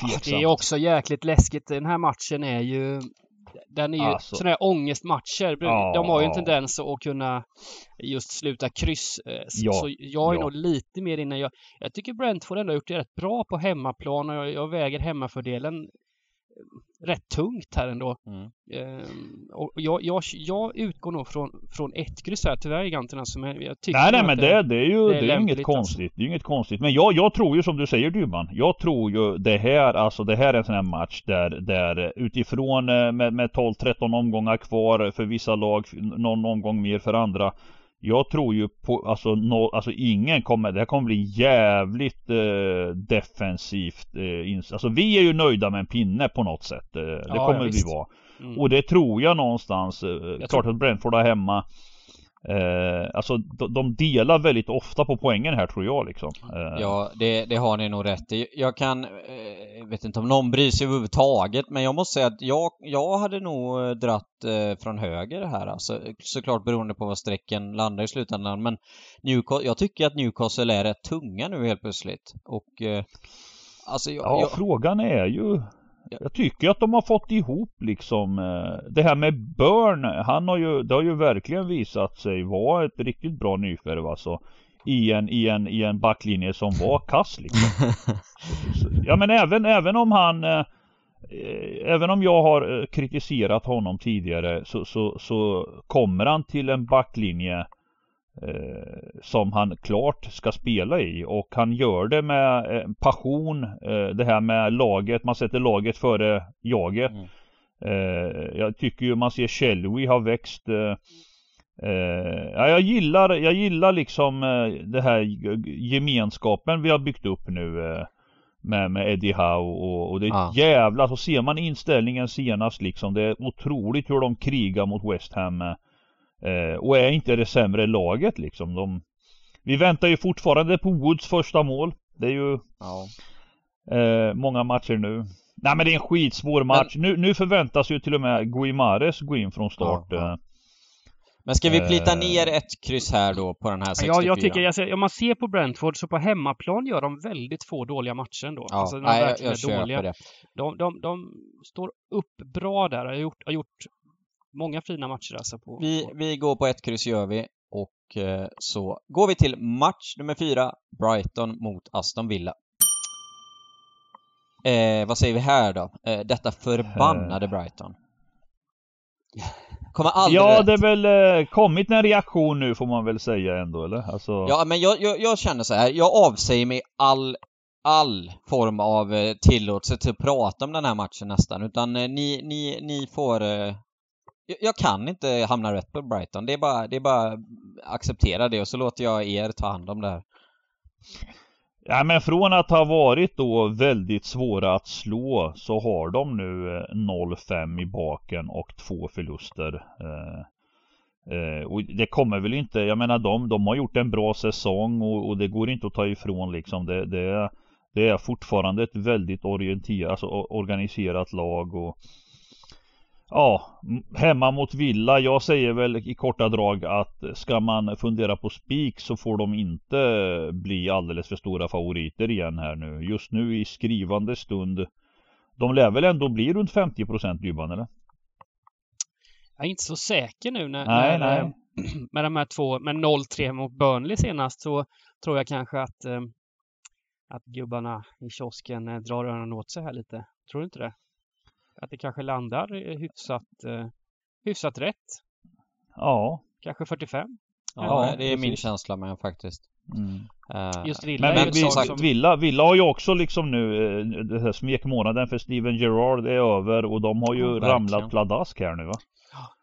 Tveksamt. Det är också jäkligt läskigt. Den här matchen är ju den är ju alltså. sådana här ångestmatcher. Ja. De har ju en tendens att kunna just sluta kryss. Eh, ja. Så jag är ja. nog lite mer inne. Jag, jag tycker Brentford ändå har gjort det rätt bra på hemmaplan och jag, jag väger hemmafördelen rätt tungt här ändå. Mm. Ehm, och jag, jag, jag utgår nog från, från ett kryss här, tyvärr giganterna som jag, jag tycker Nej nej men det, det, är ju det är, det är inget konstigt. Alltså. Det är inget konstigt. Men jag, jag tror ju som du säger Dybban. Jag tror ju det här, alltså det här är en sån här match där, där utifrån eh, med, med 12-13 omgångar kvar för vissa lag, någon omgång mer för andra. Jag tror ju på, alltså, no, alltså ingen kommer, det här kommer bli jävligt eh, defensivt. Eh, alltså vi är ju nöjda med en pinne på något sätt. Eh, det ja, kommer ja, vi vara. Mm. Och det tror jag någonstans. Eh, jag klart tror... att Brentford har hemma. Eh, alltså de, de, delar väldigt ofta på poängen här tror jag liksom. Eh. Ja, det, det, har ni nog rätt i. Jag kan, eh, vet inte om någon bryr sig överhuvudtaget, men jag måste säga att jag, jag hade nog eh, dratt eh, från höger här alltså. Såklart beroende på vad strecken landar i slutändan, men Newcastle, jag tycker att Newcastle är rätt tunga nu helt plötsligt. Och eh, Alltså jag, ja, jag... frågan är ju jag tycker att de har fått ihop liksom eh, Det här med Burn, han har ju, det har ju verkligen visat sig vara ett riktigt bra nyförvärv alltså i en, i, en, I en backlinje som var kass liksom. Ja men även, även om han eh, Även om jag har eh, kritiserat honom tidigare så, så, så kommer han till en backlinje som han klart ska spela i och han gör det med eh, passion. Eh, det här med laget, man sätter laget före jaget. Mm. Eh, jag tycker ju man ser Shelby har växt eh, eh, ja, jag gillar, jag gillar liksom det här gemenskapen vi har byggt upp nu med, med Eddie Howe och, och det är ah. jävla, så ser man inställningen senast liksom. Det är otroligt hur de krigar mot West Ham. Eh, och är inte det sämre laget liksom. De, vi väntar ju fortfarande på Woods första mål. Det är ju ja. eh, många matcher nu. Nej men det är en skitsvår match. Men... Nu, nu förväntas ju till och med Guimares gå in från start. Ja, ja. Eh. Men ska vi plita eh. ner ett kryss här då på den här 64? Ja, jag tycker, alltså, om man ser på Brentford så på hemmaplan gör de väldigt få dåliga matcher ändå. Ja, alltså, de nej, jag, jag dåliga. det. De, de, de står upp bra där, har gjort, har gjort Många fina matcher alltså. På, vi, vi går på ett kryss gör vi. Och eh, så går vi till match nummer fyra. Brighton mot Aston Villa. Eh, vad säger vi här då? Eh, detta förbannade Brighton. Kommer aldrig Ja, rätt. det är väl eh, kommit en reaktion nu får man väl säga ändå, eller? Alltså... Ja, men jag, jag, jag känner så här. Jag avsäger mig all all form av eh, tillåtelse till att prata om den här matchen nästan, utan eh, ni, ni, ni får jag, jag kan inte hamna rätt på Brighton. Det är bara, det är bara acceptera det och så låter jag er ta hand om det här. Ja men från att ha varit då väldigt svåra att slå så har de nu eh, 0-5 i baken och två förluster. Eh, eh, och det kommer väl inte, jag menar de, de har gjort en bra säsong och, och det går inte att ta ifrån liksom. Det, det, det är fortfarande ett väldigt orienterat, alltså organiserat lag och Ja, hemma mot Villa. Jag säger väl i korta drag att ska man fundera på spik så får de inte bli alldeles för stora favoriter igen här nu. Just nu i skrivande stund. De lär väl ändå bli runt 50% Dybban eller? Jag är inte så säker nu när, nej, när nej. med de här två, med 0-3 mot Burnley senast så tror jag kanske att eh, att gubbarna i kiosken eh, drar öronen åt sig här lite. Tror du inte det? Att det kanske landar eh, hyfsat, eh, hyfsat rätt. Ja. Kanske 45. Ja, ja det är precis. min känsla med faktiskt. Mm. Uh, Just Villa Men, men vi, sagt, som... Villa, Villa har ju också liksom nu uh, det här smekmånaden för Steven Gerrard är över och de har ju oh, ramlat pladask här nu va?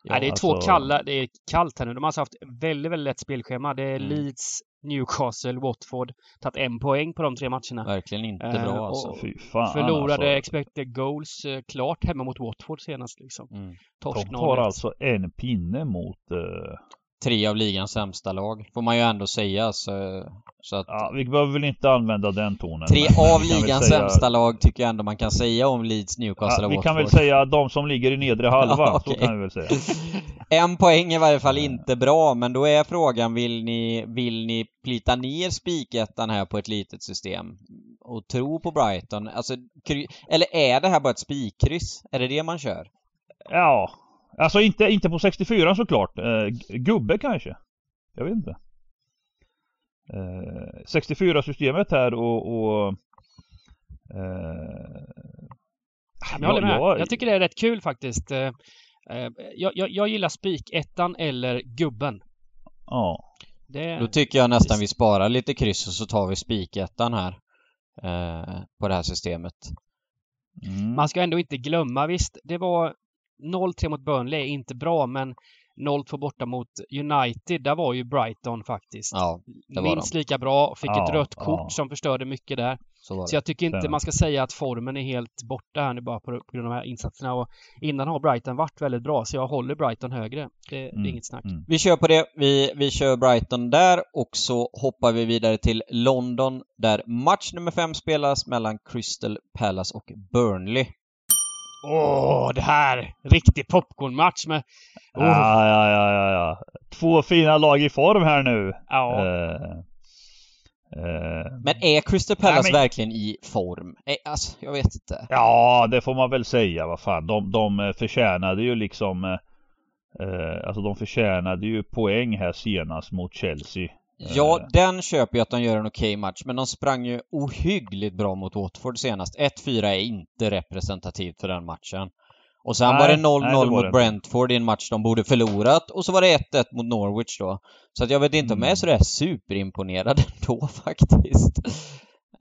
Ja, det är alltså... två kalla, det är kallt här nu. De har alltså haft väldigt, väldigt lätt spelschema. Det är mm. Leeds, Newcastle, Watford. Tagit en poäng på de tre matcherna. Verkligen inte eh, bra alltså. Fy fan, förlorade alltså. expected goals eh, klart hemma mot Watford senast liksom. Mm. Torsk de tar alltså en pinne mot eh, tre av ligans sämsta lag, får man ju ändå säga. Så, så att, ja, vi behöver väl inte använda den tonen. Tre av ligans säga... sämsta lag tycker jag ändå man kan säga om Leeds, Newcastle ja, och Vi kan väl säga de som ligger i nedre halvan, ja, okay. så kan vi väl säga. en poäng är i varje fall inte bra, men då är frågan, vill ni, vill ni plita ner spikettan här på ett litet system? Och tro på Brighton? Alltså, eller är det här bara ett spikkryss? Är det det man kör? Ja, Alltså inte, inte på 64 såklart. Eh, gubbe kanske. Jag vet inte. Eh, 64 systemet här och, och eh, jag håller med. Jag, jag tycker det är rätt kul faktiskt. Eh, eh, jag, jag, jag gillar spik-ettan eller gubben. Ja. Det... Då tycker jag nästan vi sparar lite kryss och så tar vi spikettan här. Eh, på det här systemet. Mm. Man ska ändå inte glömma, visst, det var 0-3 mot Burnley är inte bra, men 0-2 borta mot United, där var ju Brighton faktiskt ja, minst lika bra. Fick ja, ett rött kort ja. som förstörde mycket där. Så, så jag tycker inte man ska säga att formen är helt borta här nu bara på, på grund av de här insatserna. Och innan har Brighton varit väldigt bra, så jag håller Brighton högre. Det, mm. det är inget snack. Mm. Vi kör på det. Vi, vi kör Brighton där och så hoppar vi vidare till London där match nummer fem spelas mellan Crystal Palace och Burnley. Åh, det här! Riktig popcornmatch med... Oh. Ja, ja, ja, ja, ja. Två fina lag i form här nu. Ja. Uh, uh, men är Crystal Palace men... verkligen i form? Eh, alltså, jag vet inte. Ja, det får man väl säga. Vad fan. De, de förtjänade ju liksom... Uh, alltså de förtjänade ju poäng här senast mot Chelsea. Ja, eh. den köper jag att de gör en okej okay match, men de sprang ju ohyggligt bra mot Watford senast. 1-4 är inte representativt för den matchen. Och sen nej, var det 0-0 mot det. Brentford i en match de borde förlorat och så var det 1-1 mot Norwich då. Så att jag vet inte mm. om jag är sådär superimponerad ändå faktiskt.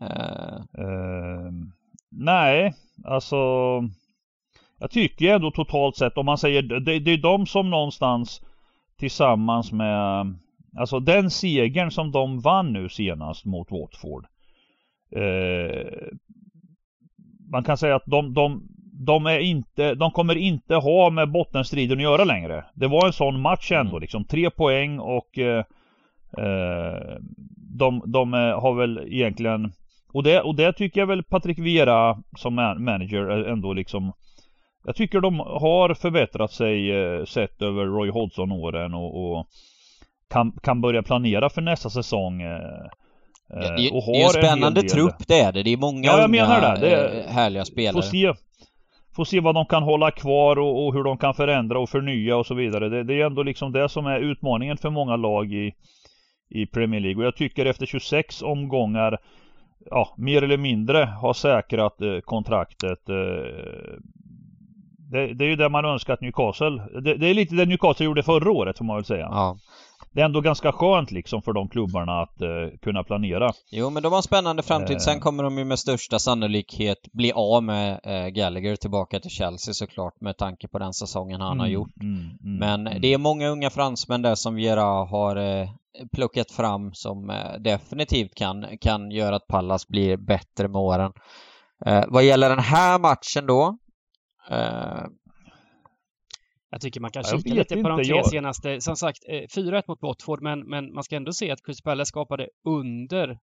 Uh. Uh, nej, alltså jag tycker ändå totalt sett om man säger det, det är de som någonstans tillsammans med Alltså den segern som de vann nu senast mot Watford. Eh, man kan säga att de, de, de, är inte, de kommer inte ha med bottenstriden att göra längre. Det var en sån match ändå mm. liksom. Tre poäng och eh, eh de, de har väl egentligen och det, och det tycker jag väl Patrik Vera som manager ändå liksom Jag tycker de har förbättrat sig eh, sett över Roy Hodgson-åren och, och kan, kan börja planera för nästa säsong. Eh, eh det, och har det är en spännande en trupp det är det. Det är många ja, jag menar det. det är, eh, härliga spelare. Får se, får se vad de kan hålla kvar och, och hur de kan förändra och förnya och så vidare. Det, det, är ändå liksom det som är utmaningen för många lag i, i Premier League. Och jag tycker efter 26 omgångar ja, mer eller mindre har säkrat eh, kontraktet. Eh, det, det, är ju det man önskar att Newcastle. Det, det, är lite det Newcastle gjorde förra året får man väl säga. Ja det är ändå ganska skönt liksom för de klubbarna att uh, kunna planera. Jo, men de har en spännande framtid. Uh, Sen kommer de ju med största sannolikhet bli av med uh, Gallagher tillbaka till Chelsea såklart med tanke på den säsongen han mm, har gjort. Mm, mm, men mm. det är många unga fransmän där som Viera har plockat fram som definitivt kan, kan göra att Pallas blir bättre med åren. Vad gäller den här matchen då jag tycker man kan kika lite på de tre jag... senaste. Som sagt, 4-1 eh, mot Watford, men, men man ska ändå se att Chris Palace skapade under 1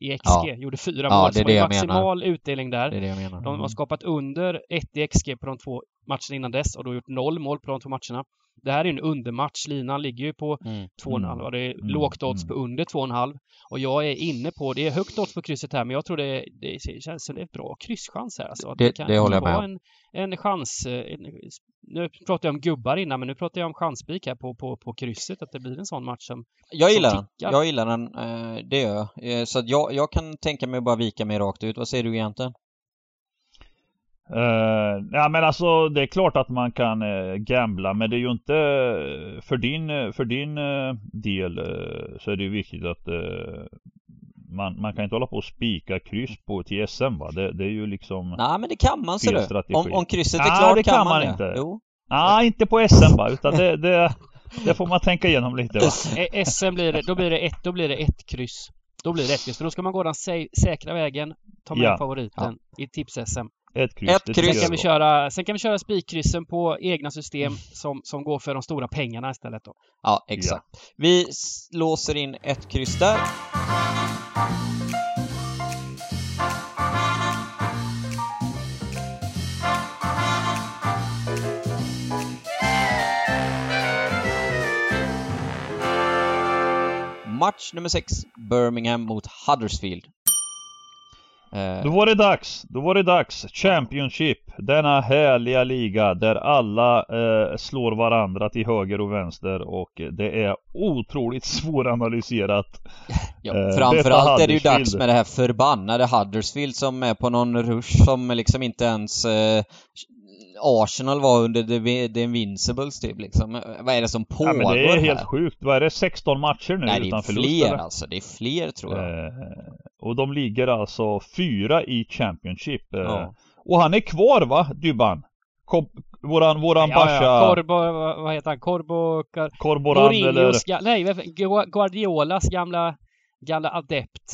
i XG. Ja. Gjorde fyra ja, mål. Det är det maximal menar. utdelning där. Det är det jag menar. De har mm. skapat under 1 i XG på de två matcherna innan dess och då gjort noll mål på de två matcherna. Det här är en undermatch. Linan ligger ju på mm. 2,5 mm. och det är mm. lågt odds på under 2,5. Och jag är inne på, det är högt odds på krysset här, men jag tror det, det känns som det är bra krysschans här. Alltså, det, det, kan det håller jag med en, en chans. Eh, en, nu pratar jag om gubbar innan, men nu pratar jag om chanspik här på, på, på krysset, att det blir en sån match som Jag gillar som den. Jag gillar den. Eh, det gör jag. Eh, så jag, jag kan tänka mig att bara vika mig rakt ut. Vad säger du egentligen? Uh, ja men alltså det är klart att man kan uh, gambla men det är ju inte för din, för din uh, del uh, så är det ju viktigt att man, man kan inte hålla på och spika kryss på till SM va? Det, det är ju liksom Nej men det kan man ser du. Om, om krysset är klart Nej, det kan, kan man, man inte. Jo. Nej inte på SM va utan det, det, det får man tänka igenom lite va. SM blir det, då blir det ett, då blir det ett kryss. Då blir det ett kryss. För då ska man gå den säkra vägen, ta med ja. favoriten ja. i tips-SM. Ett kryss. Ett kryss. Sen kan vi köra, sen kan vi köra spikkryssen på egna system som, som går för de stora pengarna istället då. Ja, exakt. Ja. Vi låser in ett kryss där. Match nummer 6, Birmingham mot Huddersfield. Eh, då var det dags, då var det dags. Championship, denna härliga liga där alla eh, slår varandra till höger och vänster och det är otroligt svåranalyserat. Ja, eh, framförallt är det ju dags med det här förbannade Huddersfield som är på någon rush som liksom inte ens eh, Arsenal var under the, the Invincibles typ liksom. Vad är det som pågår ja, men det är helt här? sjukt. Vad är det? 16 matcher nu Nej, utan förlust? Nej, det är fler alltså. Det är fler tror jag. Eh, och de ligger alltså fyra i Championship. Eh, ja. Och han är kvar va, Dybban? Kom, våran, våran ja, Basha... Ja, Corbo, vad heter han? Corbo... Car... Corboran eller... Nej, Guardiolas gamla, gamla adept.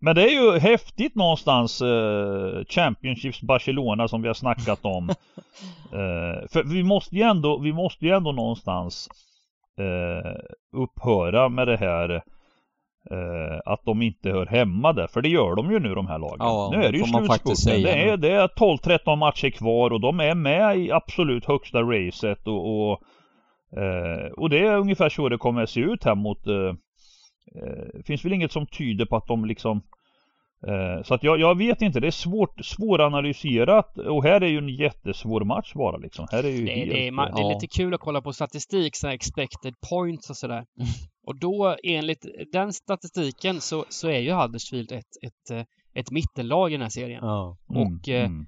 Men det är ju häftigt någonstans eh, Championships Barcelona som vi har snackat om. eh, för vi måste ju ändå, vi måste ju ändå någonstans eh, upphöra med det här eh, att de inte hör hemma där. För det gör de ju nu de här lagen. Ja, nu är det ju slutspurten. Det är, det är 12-13 matcher kvar och de är med i absolut högsta racet och, och, eh, och det är ungefär så det kommer att se ut här mot eh, det eh, finns väl inget som tyder på att de liksom eh, Så att jag, jag vet inte, det är svårt, svåranalyserat och här är ju en jättesvår match bara liksom. Här är ju det, helt, det, är, det är lite kul att kolla på statistik, sådana expected points och sådär. Och då enligt den statistiken så, så är ju Huddersfield ett, ett, eh, ett mittenlag i den här serien. Ja. Mm, och mm.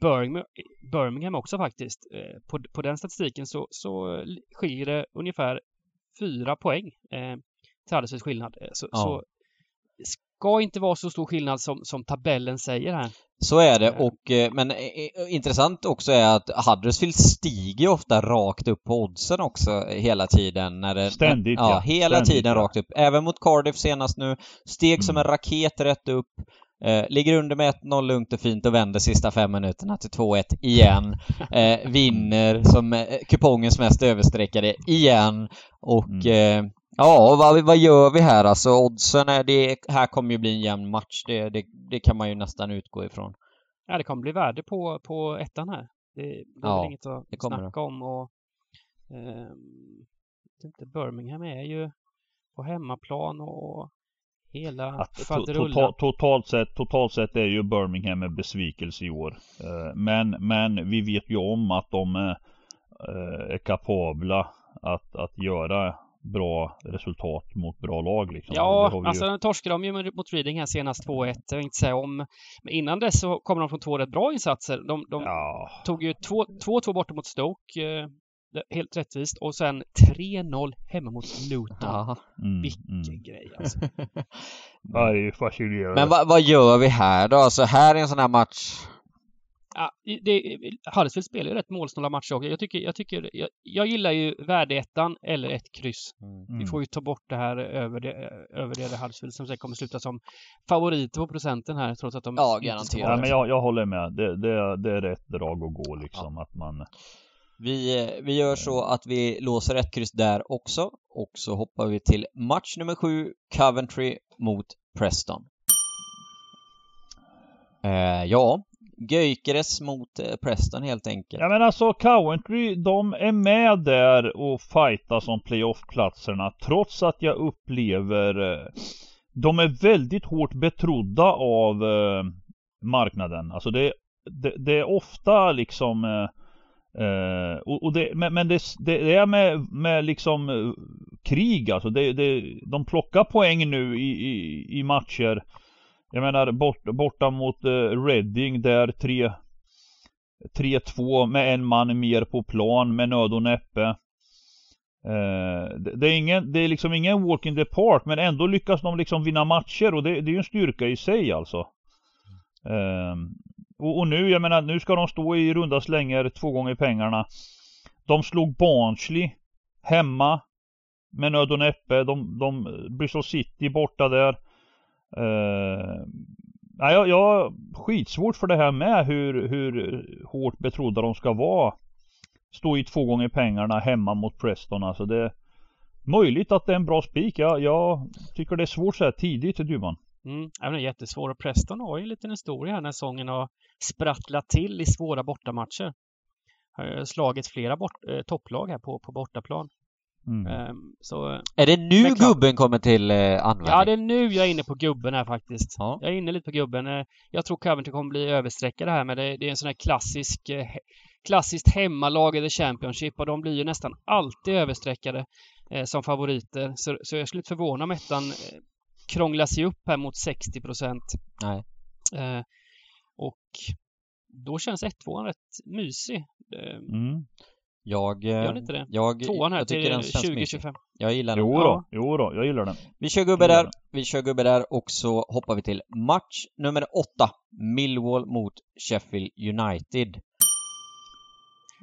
Birmingham, Birmingham också faktiskt. På, på den statistiken så, så skiljer det ungefär fyra poäng till alldeles skillnad. Eh, så, ja. så ska inte vara så stor skillnad som, som tabellen säger här. Så är det eh. och eh, men intressant också är att Huddersfield stiger ofta rakt upp på oddsen också hela tiden. När det, Ständigt ja. ja. Hela Ständigt, tiden ja. rakt upp. Även mot Cardiff senast nu. Steg mm. som en raket rätt upp. Eh, ligger under med 1-0 lugnt och fint och vänder sista fem minuterna till 2-1 igen. Eh, vinner som eh, kupongens mest överstreckade igen. Och mm. Eh, Ja, vad, vad gör vi här alltså? Oddsen är det, här kommer ju bli en jämn match. Det, det, det kan man ju nästan utgå ifrån. Ja, det kommer bli värde på, på ettan här. Det, det är ja, inget att det snacka det. om och eh, inte, Birmingham är ju på hemmaplan och hela att, to, to, totalt, sett, totalt sett är ju Birmingham en besvikelse i år. Eh, men, men vi vet ju om att de eh, är kapabla att, att göra bra resultat mot bra lag liksom. Ja, alltså ju... torskade de ju mot Reading här senast 2-1. Jag vill inte säga om. Men innan dess så kommer de från två rätt bra insatser. De, de ja. tog ju 2-2 borta mot Stoke. Eh, helt rättvist. Och sen 3-0 hemma mot Luton. Mm, Vilken mm. grej alltså. ja, det är ju fascinerande. Men vad, vad gör vi här då? Alltså här är en sån här match Ja, det, Huddersfield spelar ju rätt målsnåla matcher också. Jag tycker, jag tycker, jag, jag gillar ju värdeettan eller ett kryss. Mm. Vi får ju ta bort det här över det, över det Huddersfield som säkert kommer sluta som favoriter på procenten här trots att de Ja, garanterat. Ja, men jag, jag håller med. Det, det, det är rätt drag att gå liksom ja. att man vi, vi gör så att vi låser ett kryss där också och så hoppar vi till match nummer sju, Coventry mot Preston. Eh, ja, Göikeres mot eh, Preston helt enkelt. Ja men alltså Coventry, de är med där och fightas om playoff-platserna trots att jag upplever eh, de är väldigt hårt betrodda av eh, marknaden. Alltså det, det, det är ofta liksom Uh, och, och det, men, men det, det, är med, med liksom uh, krig alltså. Det, det, de plockar poäng nu i, i, i matcher. Jag menar bort, borta mot uh, Reading där 3 3-2 med en man mer på plan med nöd och näppe. Eh, det, det, är ingen, det är liksom ingen walk in the park men ändå lyckas de liksom vinna matcher och det, det är ju en styrka i sig alltså. Ehm, och, och, nu, jag menar, nu ska de stå i runda slänger två gånger pengarna. De slog Barnsley hemma med nöd och näppe. De, de, eh, Bristol City borta där. Uh, nej, jag, jag har skitsvårt för det här med hur, hur hårt betrodda de ska vara. Stå i två gånger pengarna hemma mot Preston. Alltså det Möjligt att det är en bra spik. Jag, jag tycker det är svårt så här tidigt, Duvan. Mm, det är jättesvår. Och Preston har ju en liten historia här när säsongen har sprattlat till i svåra bortamatcher. Har slagit flera bort, eh, topplag här på, på bortaplan. Mm. Um, så, är det nu gubben kommer till eh, användning? Ja, det är nu jag är inne på gubben här faktiskt. Ja. Jag är inne lite på gubben. Eh, jag tror Coventry kommer bli översträckade här, men det, det är en sån här klassisk eh, klassiskt hemmalag i The Championship och de blir ju nästan alltid översträckade eh, som favoriter. Så, så jag skulle inte förvåna om ettan eh, krånglar sig upp här mot 60 procent. Nej. Eh, och då känns 1-2 rätt mysig. Mm. Jag... Gör inte det? Jag, Tvåan här jag till 2025. Jag gillar den. Jo då, ja. jo då, jag gillar den. Vi kör gubbe där. Vi kör gubbe där och så hoppar vi till match nummer 8. Millwall mot Sheffield United.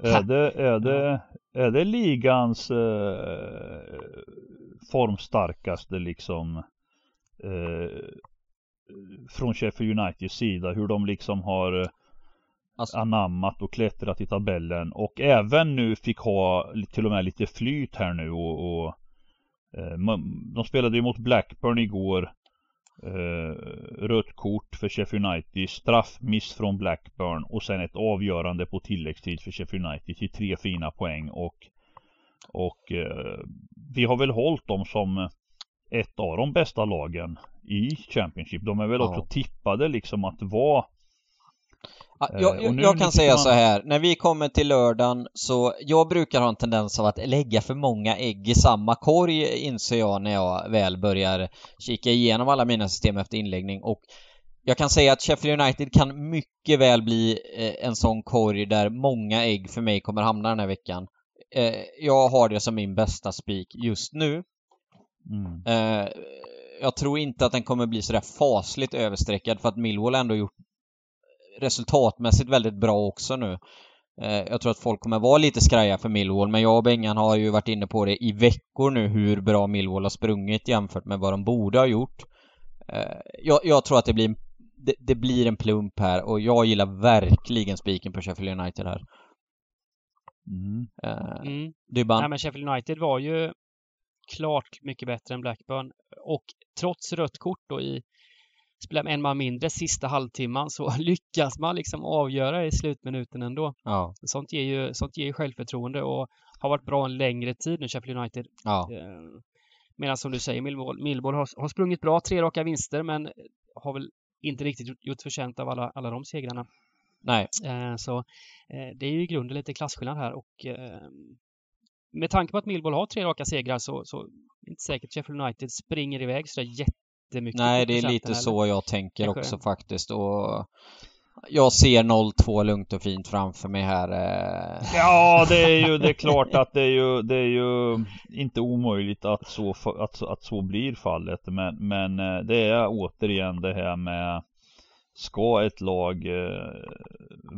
Är det, är det, är det ligans eh, formstarkaste liksom eh, från Sheffield Uniteds sida hur de liksom har eh, alltså. anammat och klättrat i tabellen och även nu fick ha till och med lite flyt här nu och, och eh, de spelade ju mot Blackburn igår eh, rött kort för Sheffield United, straffmiss från Blackburn och sen ett avgörande på tilläggstid för Sheffield United till tre fina poäng och och eh, vi har väl hållit dem som ett av de bästa lagen i Championship. De är väl ja. också tippade liksom att vara jag, jag, jag kan säga man... så här, när vi kommer till lördagen så jag brukar ha en tendens av att lägga för många ägg i samma korg inser jag när jag väl börjar kika igenom alla mina system efter inläggning och jag kan säga att Sheffield United kan mycket väl bli eh, en sån korg där många ägg för mig kommer hamna den här veckan. Eh, jag har det som min bästa spik just nu. Mm. Eh, jag tror inte att den kommer bli sådär fasligt överstreckad för att Millwall ändå gjort resultatmässigt väldigt bra också nu. Eh, jag tror att folk kommer vara lite skraja för Millwall, men jag och Bengan har ju varit inne på det i veckor nu hur bra Millwall har sprungit jämfört med vad de borde ha gjort. Eh, jag, jag tror att det blir, en, det, det, blir en plump här och jag gillar verkligen spiken på Sheffield United här. Mm. Uh, mm. Dybban? Nej men Sheffield United var ju klart mycket bättre än Blackburn och trots rött kort då i spelar en man mindre sista halvtimman så lyckas man liksom avgöra i slutminuten ändå. Ja. Sånt ger ju sånt ger självförtroende och har varit bra en längre tid nu, Sheffield United. Ja. Eh, medan som du säger, Millwall, Millwall har, har sprungit bra, tre raka vinster, men har väl inte riktigt gjort förtjänt av alla, alla de segrarna. Nej. Eh, så eh, det är ju i grunden lite klasskillnad här och med tanke på att Millwall har tre raka segrar så, så är det inte säkert Sheffield United springer iväg så jättemycket. Nej, det är lite så jag tänker Kanske. också faktiskt och jag ser 0-2 lugnt och fint framför mig här. Eh. Ja, det är ju det är klart att det är ju, det är ju inte omöjligt att så, att, att så blir fallet. Men, men eh, det är återigen det här med ska ett lag eh,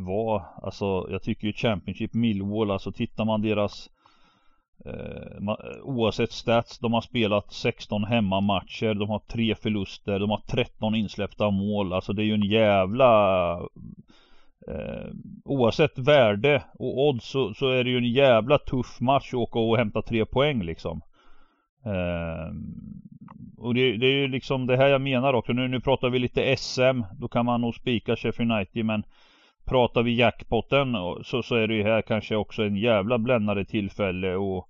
vara, alltså jag tycker ju Championship Millwall, alltså tittar man deras eh, Eh, oavsett stats, de har spelat 16 hemmamatcher, de har tre förluster, de har 13 insläppta mål, alltså det är ju en jävla eh, Oavsett värde och odds så, så, är det ju en jävla tuff match att åka och hämta tre poäng liksom eh, och det, det, är ju liksom det här jag menar också. Nu, nu pratar vi lite SM. Då kan man nog spika Sheffield United. Men pratar vi jackpotten så, så är det ju här kanske också en jävla bländande tillfälle. Och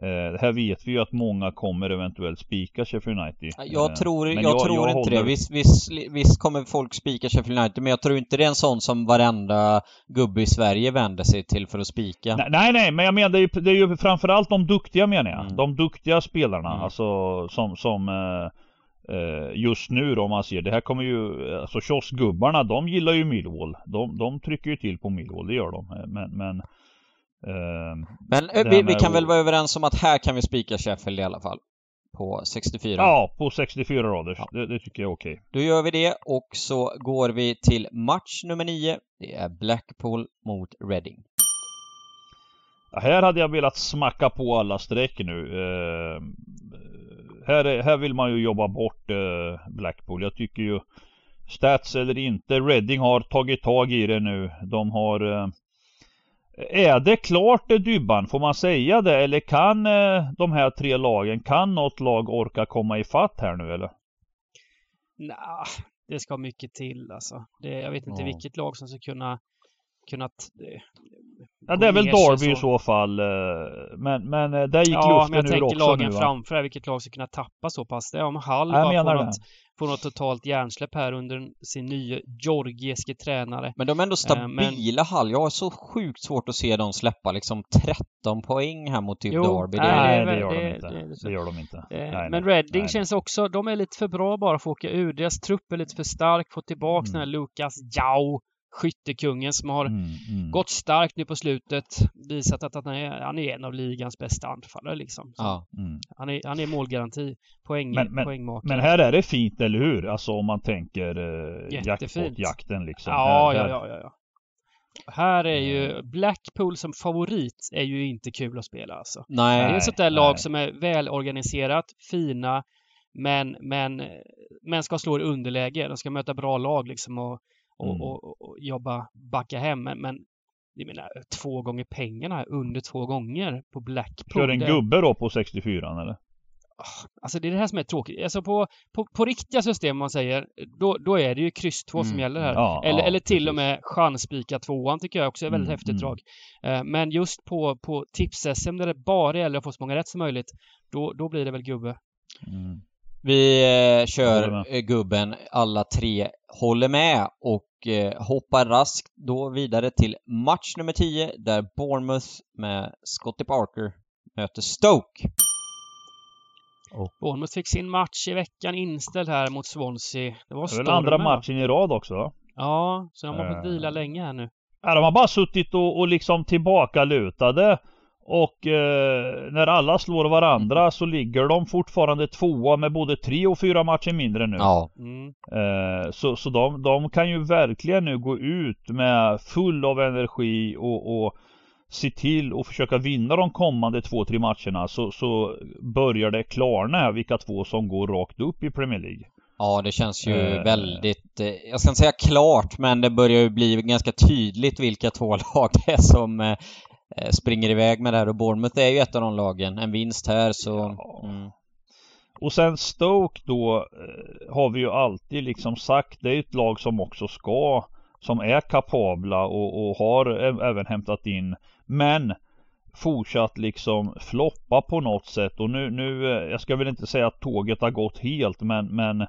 Eh, här vet vi ju att många kommer eventuellt spika Sheffield United. Jag eh, tror, jag, jag, tror jag inte håller... det. Visst, visst, visst, kommer folk spika Sheffield United, men jag tror inte det är en sån som varenda gubbe i Sverige vänder sig till för att spika. Nej, nej, men jag menar det är ju, det är ju framförallt de duktiga menar jag. Mm. De duktiga spelarna, mm. alltså som, som eh, eh, just nu då om man ser, det här kommer ju, alltså kioskgubbarna de gillar ju Millwall. De, de trycker ju till på Millwall, det gör de. Men, men Ehm, Men eh, vi, vi, kan väl vara överens om att här kan vi spika Sheffield i alla fall? På 64? Ja, på 64 rader. Ja. Det, det, tycker jag är okej. Okay. Då gör vi det och så går vi till match nummer 9. Det är Blackpool mot Reading. Ja, här hade jag velat smacka på alla streck nu. Uh, här, är, här vill man ju jobba bort uh, Blackpool. Jag tycker ju Stats eller inte, Reading har tagit tag i det nu. De har uh, är det klart det Dybban? Får man säga det? Eller kan eh, de här tre lagen, kan något lag orka komma ifatt här nu eller? Nej, det ska mycket till alltså. Det, jag vet inte ja. vilket lag som ska kunna kunnat Ja det är väl Derby i så fall. Eh, men, men eh, där gick ja, luften nu men jag tänker lagen framför vilket lag ska kunna tappa så pass. Det är om Hall bara får något, får något totalt hjärnsläpp här under sin nya georgiske tränare. Men de är ändå stabila men... Hall. Jag har så sjukt svårt att se dem släppa liksom 13 poäng här mot typ jo, Derby. Det, nej, det, gör det, de inte. Det, det, gör de inte. Nej, men Reading känns också, de är lite för bra bara för att åka ur. Deras trupp är lite för stark. Få tillbaka mm. den här Lukas Jau skyttekungen som har mm, mm. gått starkt nu på slutet. Visat att, han, är, han är en av ligans bästa anfallare liksom. Ja. Mm. Han, är, han är målgaranti, poäng, men, men, poängmakare. Men här är det fint, eller hur? Alltså om man tänker eh, jackpot-jakten liksom. Ja, här, ja, ja, ja, ja. Här är ju mm. Blackpool som favorit är ju inte kul att spela alltså. Nej. Det är ett sånt där nej. lag som är välorganiserat, fina, men, men, men ska slå i underläge. De ska möta bra lag liksom och och, mm. och, och, jobba, backa hem. Men, men jag menar, två gånger pengarna, under två gånger på Blackpool. Kör en gubbe då på 64 eller? Ah, alltså det är det här som är tråkigt. Alltså på, på, på riktiga system man säger, då, då är det ju kryss 2 mm. som gäller här. Ja, eller, ja, eller till precis. och med chansspika tvåan tycker jag också är väldigt mm, häftigt mm. drag. Uh, men just på, på tips-SM där det bara gäller att få så många rätt som möjligt, då, då blir det väl gubbe. Mm. Vi eh, kör eh, gubben alla tre håller med och eh, hoppar raskt då vidare till match nummer 10 där Bournemouth med Scotty Parker möter Stoke. Och Bournemouth fick sin match i veckan inställd här mot Swansea. Det var. Det andra matchen i rad också va? Ja, så de har fått vila länge här nu. Ja, de har bara suttit och, och liksom tillbakalutade och eh, när alla slår varandra mm. så ligger de fortfarande tvåa med både tre och fyra matcher mindre nu. Ja. Mm. Eh, så så de, de kan ju verkligen nu gå ut med full av energi och, och se till att försöka vinna de kommande två, tre matcherna så, så börjar det klarna vilka två som går rakt upp i Premier League. Ja, det känns ju eh. väldigt, eh, jag ska inte säga klart, men det börjar ju bli ganska tydligt vilka två lag det är som eh, springer iväg med det här och Bournemouth är ju ett av de lagen. En vinst här så... Ja. Mm. Och sen Stoke då eh, har vi ju alltid liksom sagt, det är ett lag som också ska, som är kapabla och, och har även hämtat in, men fortsatt liksom floppa på något sätt och nu, nu, eh, jag ska väl inte säga att tåget har gått helt men, men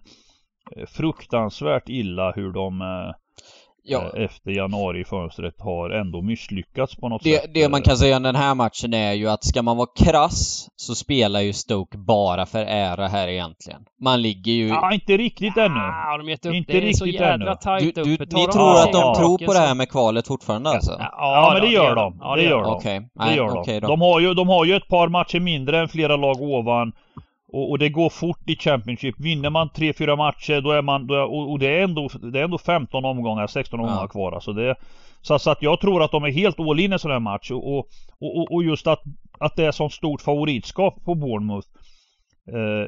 fruktansvärt illa hur de ja. Eh, efter januarifönstret har ändå misslyckats på något det, sätt. Det man kan säga om den här matchen är ju att ska man vara krass så spelar ju Stoke bara för ära här egentligen. Man ligger ju... Ja, inte riktigt ännu. Ja, de inte det är så jävla ännu. tajt du, du, uppe. Ni tror att de ja, tror på det här med kvalet fortfarande alltså? Ja, ja, men det gör de. Ja, det gör de. Okej. Okay. Det gör de. De. har ju, de har ju ett par matcher mindre än flera lag ovan. Och, och, det går fort i Championship. Vinner man 3-4 matcher då är man, då är, och, och, det, är ändå, det är ändå 15 omgångar, 16 omgångar ja. kvar. Alltså det, så, så, att jag tror att de är helt all in i en sån här match. Och, och, och, just att, att det är sånt stort favoritskap på Bournemouth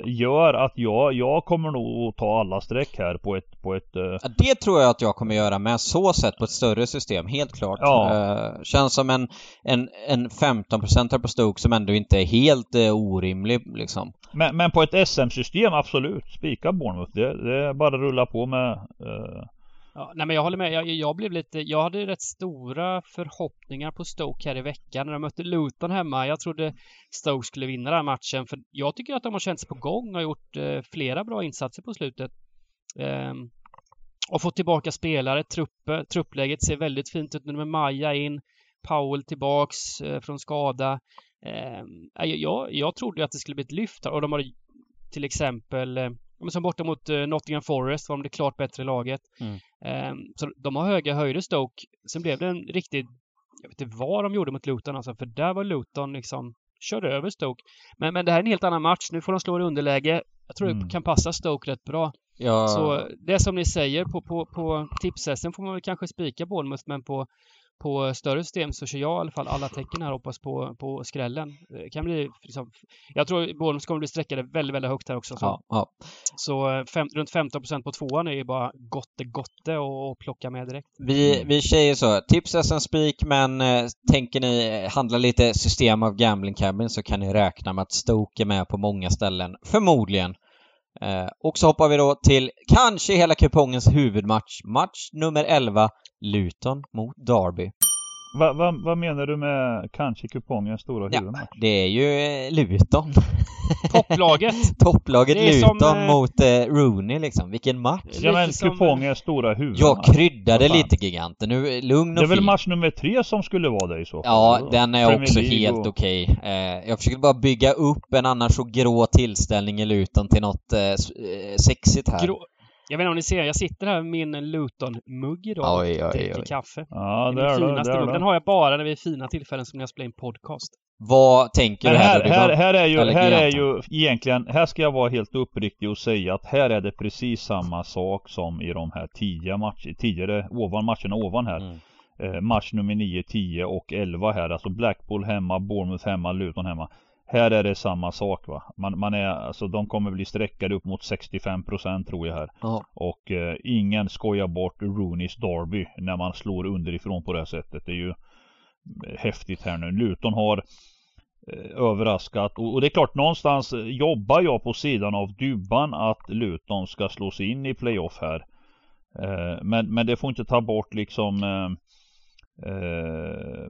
gör att jag, jag kommer nog att ta alla streck här på ett... På ett eh... ja, det tror jag att jag kommer göra med så sätt på ett större system, helt klart. Ja. Eh, känns som en, en, en 15% på Stoke som ändå inte är helt eh, orimlig liksom. Men, men på ett SM-system, absolut. Spika Bournemouth. Det, det är bara att rulla på med eh... Ja, nej men jag håller med. Jag, jag, blev lite, jag hade rätt stora förhoppningar på Stoke här i veckan när de mötte Luton hemma. Jag trodde Stoke skulle vinna den här matchen för jag tycker att de har känt sig på gång och gjort eh, flera bra insatser på slutet. Eh, och fått tillbaka spelare. truppe, truppläget ser väldigt fint ut nu med Maja in. Powell tillbaks eh, från skada. Eh, jag, jag trodde att det skulle bli ett lyft här och de har till exempel eh, eh, som borta mot uh, Nottingham Forest var de det klart bättre laget. Mm. Um, så de har höga höjder Stoke. Sen blev det en riktig, jag vet inte vad de gjorde mot Luton alltså, för där var Luton liksom, körde över Stoke. Men, men det här är en helt annan match. Nu får de slå i underläge. Jag tror mm. det kan passa Stoke rätt bra. Ja. Så det som ni säger på, på, på tipshästen får man väl kanske spika Bournemouth, men på på större system så kör jag i alla fall alla tecken här hoppas på, på skrällen. Det kan bli liksom, jag tror Bournemouth kommer bli sträckade väldigt, väldigt högt här också. Så, ja, ja. så fem, runt 15% på tvåan är ju bara gotte gotte och plocka med direkt. Vi, vi säger så, tips as speak men eh, tänker ni handla lite system av gambling cabin så kan ni räkna med att Stoke är med på många ställen, förmodligen. Eh, och så hoppar vi då till kanske hela kupongens huvudmatch, match nummer 11, Luton mot Derby. Vad va, va menar du med kanske kupongens stora huvudmatch? Ja, det är ju eh, Luton. Topplaget! Topplaget Luton som, eh, mot eh, Rooney liksom. Vilken match! Ja men kupongens stora huvudmatch. Jag kryddade lite giganten. Nu, lugn och Det är väl match nummer tre som skulle vara det i så fall? Ja, den är Premier också helt och... okej. Okay. Eh, jag försöker bara bygga upp en annars så grå tillställning i Luton till något eh, eh sexigt här. Grå, jag vet inte om ni ser, jag sitter här med min Luton-mugg idag oj, och dricker kaffe. Ja, det är det, det är Den har jag bara när vi är fina tillfällen som när jag spelar in podcast. Vad tänker du här? Här, här, här, är ju, här är ju egentligen, här ska jag vara helt uppriktig och säga att här är det precis samma sak som i de här tio matcher, tidigare, ovan matcherna ovan här. Mm. Eh, match nummer 9, 10 och 11 här. Alltså Blackpool hemma, Bournemouth hemma, Luton hemma. Här är det samma sak va. Man, man är, alltså de kommer bli sträckade upp mot 65% tror jag här. Oh. Och eh, ingen skojar bort Rooneys Derby när man slår underifrån på det här sättet. Det är ju eh, häftigt här nu. Luton har eh, överraskat och, och, det är klart någonstans jobbar jag på sidan av Dubban att Luton ska slås in i playoff här. Eh, men, men det får inte ta bort liksom eh, eh,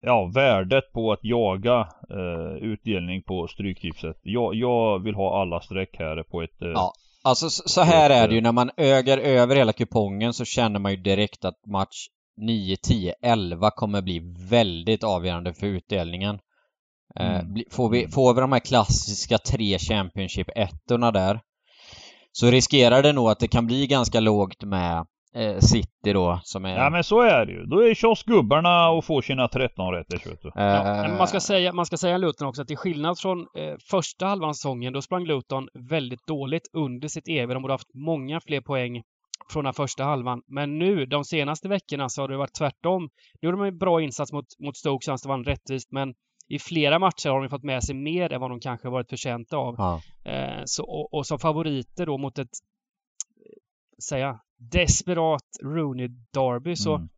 ja, värdet på att jaga eh, utdelning på Stryktipset. Jag, jag vill ha alla streck här på ett... Eh, ja, alltså så här är det ju. När man ögar över hela kupongen så känner man ju direkt att match 9, 10, 11 kommer bli väldigt avgörande för utdelningen. Eh, mm. Får, vi, får vi de här klassiska tre Championship ettorna där så riskerar det nog att det kan bli ganska lågt med eh, City då som är... Ja men så är det ju. Då är kioskgubbarna och får sina 13 rätter vet du. Ja, man ska säga, man ska säga Luton också att till skillnad från eh, första halvan säsongen då sprang Luton väldigt dåligt under sitt EV. De borde haft många fler poäng från den första halvan. Men nu, de senaste veckorna, så har det varit tvärtom. Nu gjorde de en bra insats mot, mot Stoke, så det vann rättvist, men i flera matcher har de fått med sig mer än vad de kanske varit förtjänta av. Ja. Eh, så, och, och, som favoriter då mot ett säga, desperat Rooney Derby så, mm.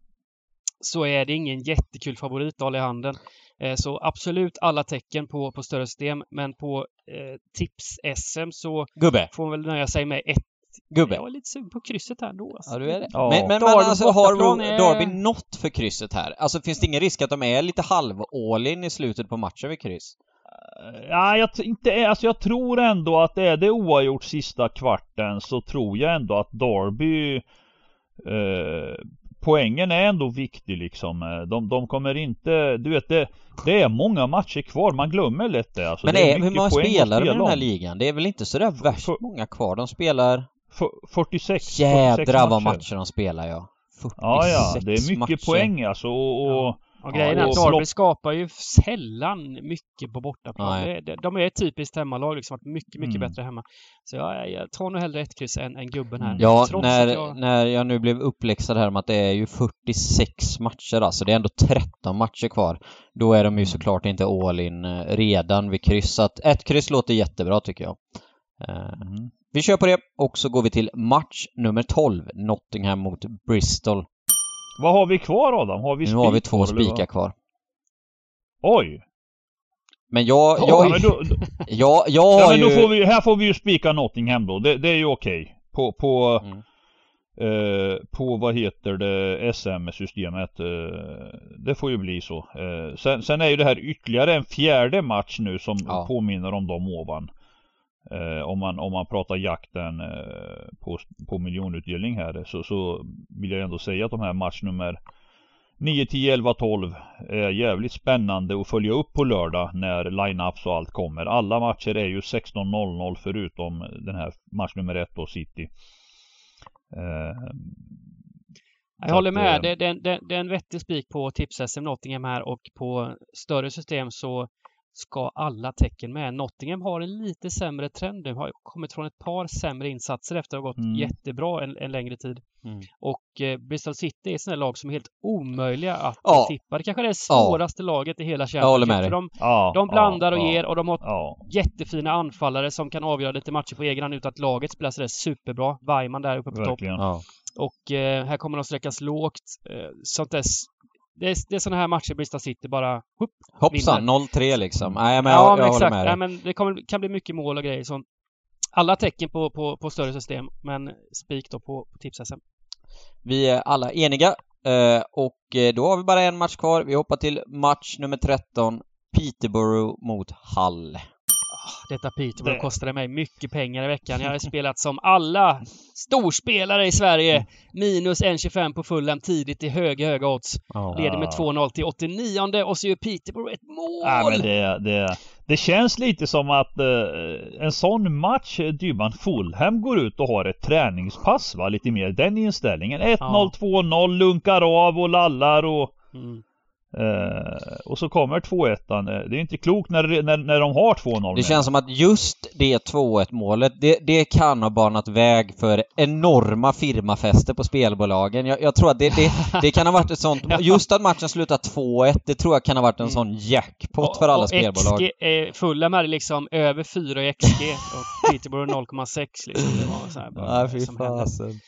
så är det ingen jättekul favorit att hålla i handen. Eh, så absolut alla tecken på, på större system, men på eh, tips-SM så Gubbe. får man väl nöja sig med ett Gubbe. Jag är lite sugen på krysset här då. Alltså. Ja, du är det. Ja. Men, men, men alltså, har Derby är... något för krysset här? Alltså finns det ingen risk att de är lite halv all in i slutet på matchen vid kryss? Ja, jag, inte, alltså jag tror ändå att är det oavgjort sista kvarten så tror jag ändå att Derby eh, Poängen är ändå viktig liksom. Eh, de, de kommer inte, du vet det, det är många matcher kvar, man glömmer lätt det. Alltså, Men det är, hur många spelar de i den här ligan? Det är väl inte sådär värst för, många kvar? De spelar... För, 46 Jädrar vad matcher de spelar ja. 46 Ja, ja, det är mycket matcher. poäng alltså och, och ja Och grejen är att Darby skapar ju sällan mycket på bortaplan. De, de är ett typiskt hemmalag, liksom, mycket, mycket mm. bättre hemma. Så jag, jag tar nog hellre ett kryss än, än gubben här. Ja, när jag... när jag nu blev uppläxad här med att det är ju 46 matcher, alltså det är ändå 13 matcher kvar. Då är de ju mm. såklart inte all in eh, redan vid kryss. Så att ett kryss låter jättebra tycker jag. Eh, mm. Vi kör på det och så går vi till match nummer 12, Nottingham mot Bristol. Vad har vi kvar Adam? Har vi Nu har vi två spikar kvar. Oj! Men jag, jag, ja, men då, jag, jag har ja, men ju... Får vi, här får vi ju spika Nottingham då. Det, det är ju okej. Okay. På, på, mm. eh, på vad heter det, SM-systemet. Eh, det får ju bli så. Eh, sen, sen är ju det här ytterligare en fjärde match nu som ja. påminner om de ovan. Eh, om, man, om man pratar jakten eh, på, på miljonutdelning här så, så vill jag ändå säga att de här matchnummer 9, 10, 11, 12 är jävligt spännande att följa upp på lördag när line-ups och allt kommer. Alla matcher är ju 16.00 förutom den här match nummer 1 då, City. Eh, jag håller med. Att, det, det, det, det, är en vettig spik på tips-SM Nottingham här och på större system så ska alla tecken med. Nottingham har en lite sämre trend nu, har kommit från ett par sämre insatser efter att ha gått mm. jättebra en, en, längre tid. Mm. Och eh, Bristol City är sånt lag som är helt omöjliga att ja. tippa. Det kanske är det svåraste ja. laget i hela Championship. För de, ja, de blandar och ger och de har jättefina anfallare som kan avgöra lite matcher på egen hand utan att laget spelar sådär superbra. Weimann där uppe på Verkligen. topp. Och eh, här kommer de sträckas lågt. Eh, sånt där det är, det är sådana här matcher Bristol City bara hupp, Hoppsan, 0-3 liksom. Nej, men ja, jag, men jag exakt. håller med dig. Nej, men det kommer, kan bli mycket mål och grejer. Så alla tecken på, på, på större system, men spik då på, på tips-SM. Vi är alla eniga eh, och eh, då har vi bara en match kvar. Vi hoppar till match nummer 13, Peterborough mot Hull. Detta Peterborough det. kostade mig mycket pengar i veckan. Jag har spelat som alla storspelare i Sverige. Minus 1,25 på fullen tidigt i höga, höga odds. Oh. Leder med 2-0 till 89 och så gör Peterborough ett mål! Ja, men det, det, det känns lite som att uh, en sån match, Dybban Fulham går ut och har ett träningspass va? Lite mer den inställningen. 1-0, ja. 2-0, lunkar av och lallar och mm. Eh, och så kommer 2-1. Eh, det är inte klokt när, när, när de har 2-0. Det känns som att just det 2-1 målet, det, det kan ha banat väg för enorma firmafester på spelbolagen. Jag, jag tror att det, det, det, kan ha varit ett sånt, just att matchen slutar 2-1, det tror jag kan ha varit en mm. sån jackpot för alla och spelbolag. XG, eh, Fulham är liksom över 4 i XG och Peterborough 0,6 liksom. Det var så här bara, Nej, fy fasen.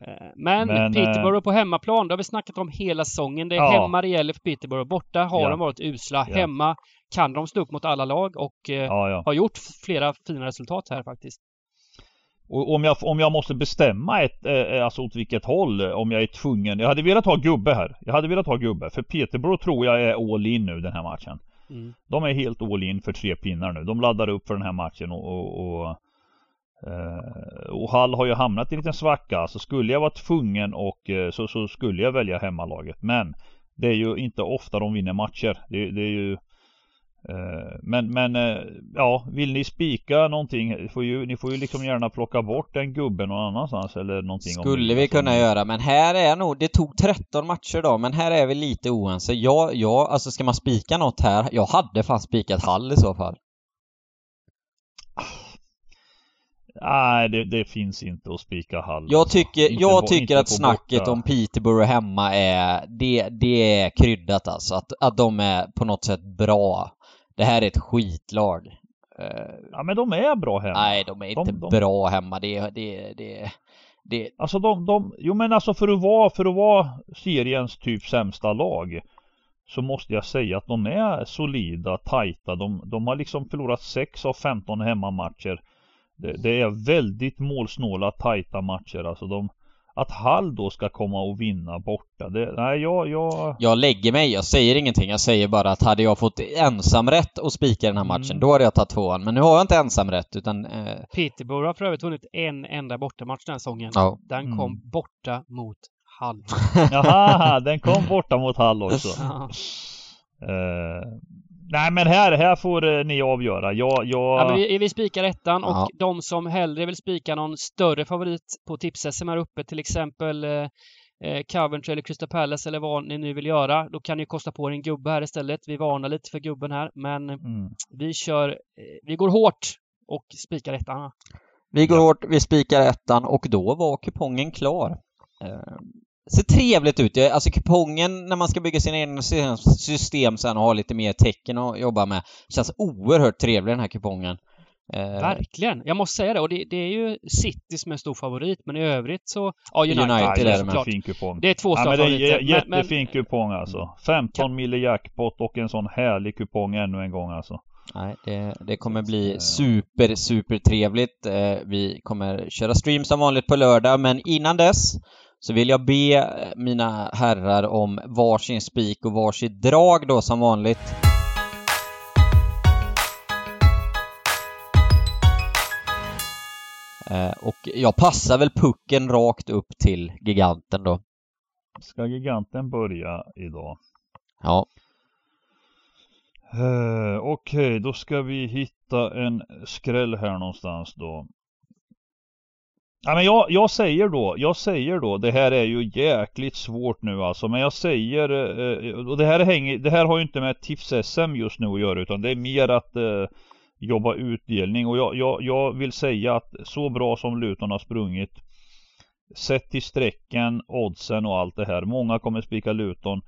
Eh, men, Men Peterborough eh, på hemmaplan, det har vi snackat om hela säsongen. Det är ja. hemma det gäller för Peterborough. Borta har ja. de varit usla. Ja. Hemma kan de stå upp mot alla lag och eh, har gjort flera fina resultat här faktiskt. Och om jag, om jag måste bestämma ett, alltså åt vilket håll, om jag är tvungen. Jag hade velat ha gubbe här. Jag hade velat ha gubbe. För Peterborough tror jag är all in nu den här matchen. Mm. De är helt all in för tre pinnar nu. De laddar upp för den här matchen och, och, och och Hall har ju hamnat i en liten svacka så skulle jag vara tvungen och uh, så, så, skulle jag välja hemmalaget. Men det är ju inte ofta de vinner matcher. Det, det är ju uh, Men, men ja, vill ni spika någonting? Får ju, ni får ju liksom gärna plocka bort den gubben någon annanstans eller någonting. Skulle vi kunna som... göra, men här är nog, det tog 13 matcher då, men här är vi lite oense. Jag, jag, alltså ska man spika något här? Jag hade fan spikat Hall i så fall. Nej, det, det, finns inte att spika Hall. Jag tycker, inte jag tycker att snacket borta. om Peterborough hemma är, det, det är kryddat alltså. Att, att de är på något sätt bra. Det här är ett skitlag. Eh, ja men de är bra hemma. Nej, de är inte de, de... bra hemma. Det, det, det, det... Alltså de, de, jo men alltså för att vara, för att vara seriens typ sämsta lag så måste jag säga att de är solida, tajta. De, de har liksom förlorat 6 av 15 hemmamatcher. Det, det, är väldigt målsnåla, tajta matcher. Alltså de, att Hall då ska komma och vinna borta, det, nej jag, jag... Jag lägger mig, jag säger ingenting. Jag säger bara att hade jag fått ensamrätt att spika den här matchen, mm. då hade jag tagit tvåan. Men nu har jag inte ensamrätt utan... Eh... Peterborough har för övrigt vunnit en enda bortamatch den här säsongen. Ja. Den mm. kom borta mot Hall. Jaha, den kom borta mot Hall också. uh, Nej men här, här får eh, ni avgöra. Jag, jag... Ja, vi, vi spikar ettan och ja. de som hellre vill spika någon större favorit på tips här uppe, till exempel eh, eh, Coventry eller Crystal Palace eller vad ni nu vill göra, då kan ni kosta på er en gubbe här istället. Vi varnar lite för gubben här, men mm. vi kör, eh, vi går hårt och spikar ettan. Vi går hårt, vi spikar ettan och då var kupongen klar. Eh, ser trevligt ut. Alltså kupongen när man ska bygga sina egna system sen och ha lite mer tecken att jobba med känns oerhört trevlig den här kupongen. Eh, Verkligen! Jag måste säga det. Och det, det, är ju City som är stor favorit, men i övrigt så... Ja, United, United är det med. Fin kupong. Det är två stora ja, men det är jättefin men, kupong alltså. 15 kan... mille jackpot och en sån härlig kupong ännu en gång alltså. Nej, det, det kommer bli super, super trevligt. Eh, vi kommer köra stream som vanligt på lördag, men innan dess så vill jag be mina herrar om varsin spik och varsitt drag då som vanligt. Eh, och jag passar väl pucken rakt upp till giganten då. Ska giganten börja idag? Ja. Uh, Okej, okay, då ska vi hitta en skräll här någonstans då. Ja, men jag, jag säger då, jag säger då, det här är ju jäkligt svårt nu alltså, men jag säger, eh, och det här, hänger, det här har ju inte med TIFS-SM just nu att göra utan det är mer att eh, jobba utdelning och jag, jag, jag vill säga att så bra som Luton har sprungit Sett till strecken, oddsen och allt det här. Många kommer spika Luton.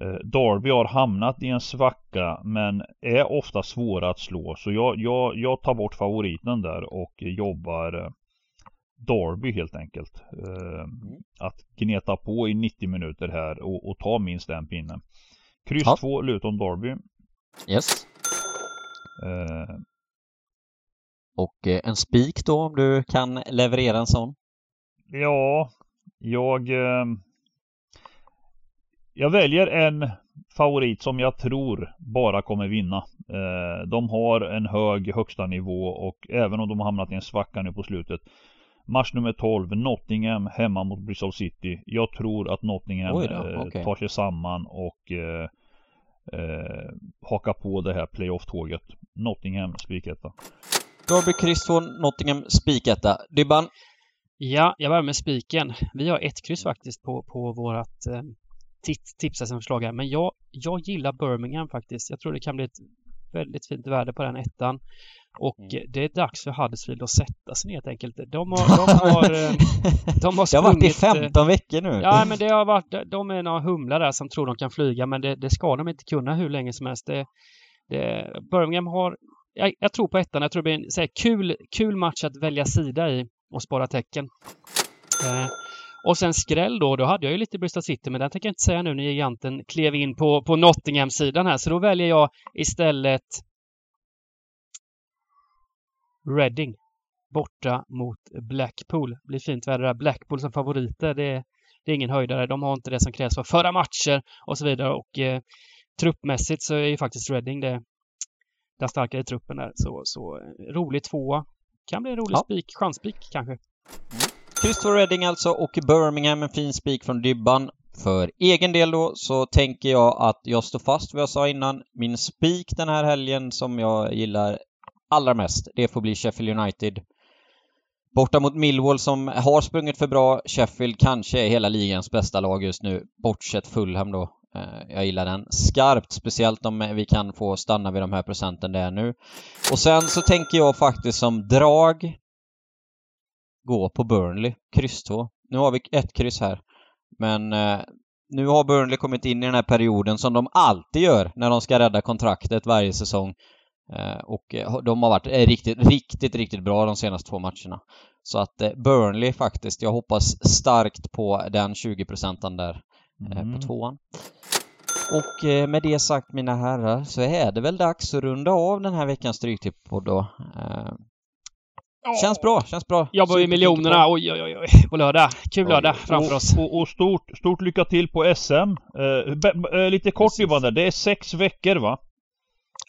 Eh, Darby har hamnat i en svacka men är ofta svåra att slå. Så jag, jag, jag tar bort favoriten där och jobbar eh, eh, Darby helt enkelt. Eh, mm. Att gneta på i 90 minuter här och, och ta minst en pinne. Kryss 2, Luton Darby. Yes. Och en spik då om du kan leverera en sån? Ja, jag jag väljer en favorit som jag tror bara kommer vinna. Eh, de har en hög högsta nivå och även om de har hamnat i en svacka nu på slutet. Match nummer 12, Nottingham hemma mot Bristol City. Jag tror att Nottingham eh, okay. tar sig samman och eh, eh, hakar på det här playoff-tåget. Nottingham spiketta. Derby 2, Nottingham spiketta. Dybban? Ja, jag börjar med spiken. Vi har ett kryss faktiskt på, på vårat eh, tipsa som förslag här. Men jag, jag gillar Birmingham faktiskt. Jag tror det kan bli ett väldigt fint värde på den ettan. Och mm. det är dags för Huddersfield att sätta sig ner helt enkelt. De har, de har, eh, de har, sprungit, Det har varit i 15 veckor nu. Ja, men det har varit, de är några humlar där som tror de kan flyga, men det, det ska de inte kunna hur länge som helst. Det, det, Birmingham har, jag, jag, tror på ettan. Jag tror det blir en så här, kul, kul match att välja sida i och spara tecken. Eh, och sen skräll då, då hade jag ju lite Bristol City, men den tänker jag inte säga nu när giganten klev in på, på Nottingham-sidan här. Så då väljer jag istället Reading borta mot Blackpool. Blir fint väder där. Blackpool som favoriter, det, det är ingen höjdare. De har inte det som krävs för förra matcher och så vidare. Och eh, truppmässigt så är ju faktiskt Reading det, den starkare truppen där. Så, så eh, rolig tvåa. Kan bli en rolig ja. spik, chansspik kanske. Mm. Christopher Redding alltså och Birmingham en fin spik från Dybban. För egen del då så tänker jag att jag står fast vid vad jag sa innan. Min spik den här helgen som jag gillar allra mest, det får bli Sheffield United. Borta mot Millwall som har sprungit för bra. Sheffield kanske är hela ligans bästa lag just nu, bortsett Fulham då. Eh, jag gillar den skarpt, speciellt om vi kan få stanna vid de här procenten det är nu. Och sen så tänker jag faktiskt som drag gå på Burnley, kryss 2. Nu har vi ett kryss här. Men eh, nu har Burnley kommit in i den här perioden som de alltid gör när de ska rädda kontraktet varje säsong. Eh, och eh, de har varit eh, riktigt, riktigt, riktigt bra de senaste två matcherna. Så att eh, Burnley faktiskt, jag hoppas starkt på den 20 procenten där mm. på tvåan. Och med det sagt mina herrar så är det väl dags att runda av den här veckans Stryktipspodd då. Känns bra, känns bra. Jobbar i miljonerna, oj oj oj, på lördag. Kul lördag framför oss. Och, och, stort, stort lycka till på SM. Uh, be, uh, lite kort Johan det är sex veckor va?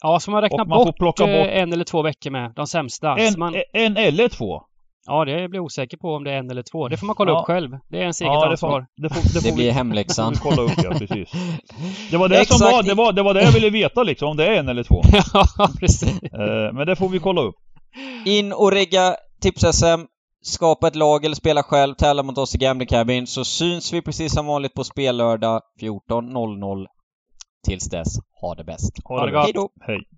Ja, så man räknar man bort, bort, eh, en eller två veckor med, de sämsta. En, man... en eller två? Ja, det blir osäker på om det är en eller två. Det får man kolla ja. upp själv. Det är ens eget ja, ansvar. Det, får, det, får, det, blir hemläxan. Det kolla upp, ja, precis. Det var det Exakt. som var, det var, det var det jag ville veta liksom, om det är en eller två. ja, precis. Men det får vi kolla upp. In och regga Tips-SM skapa ett lag eller spela själv, tävla mot oss i Gambling Cabin så syns vi precis som vanligt på spellördag 14.00. Tills dess, ha det bäst. Ha det gott. Hej då. Hej.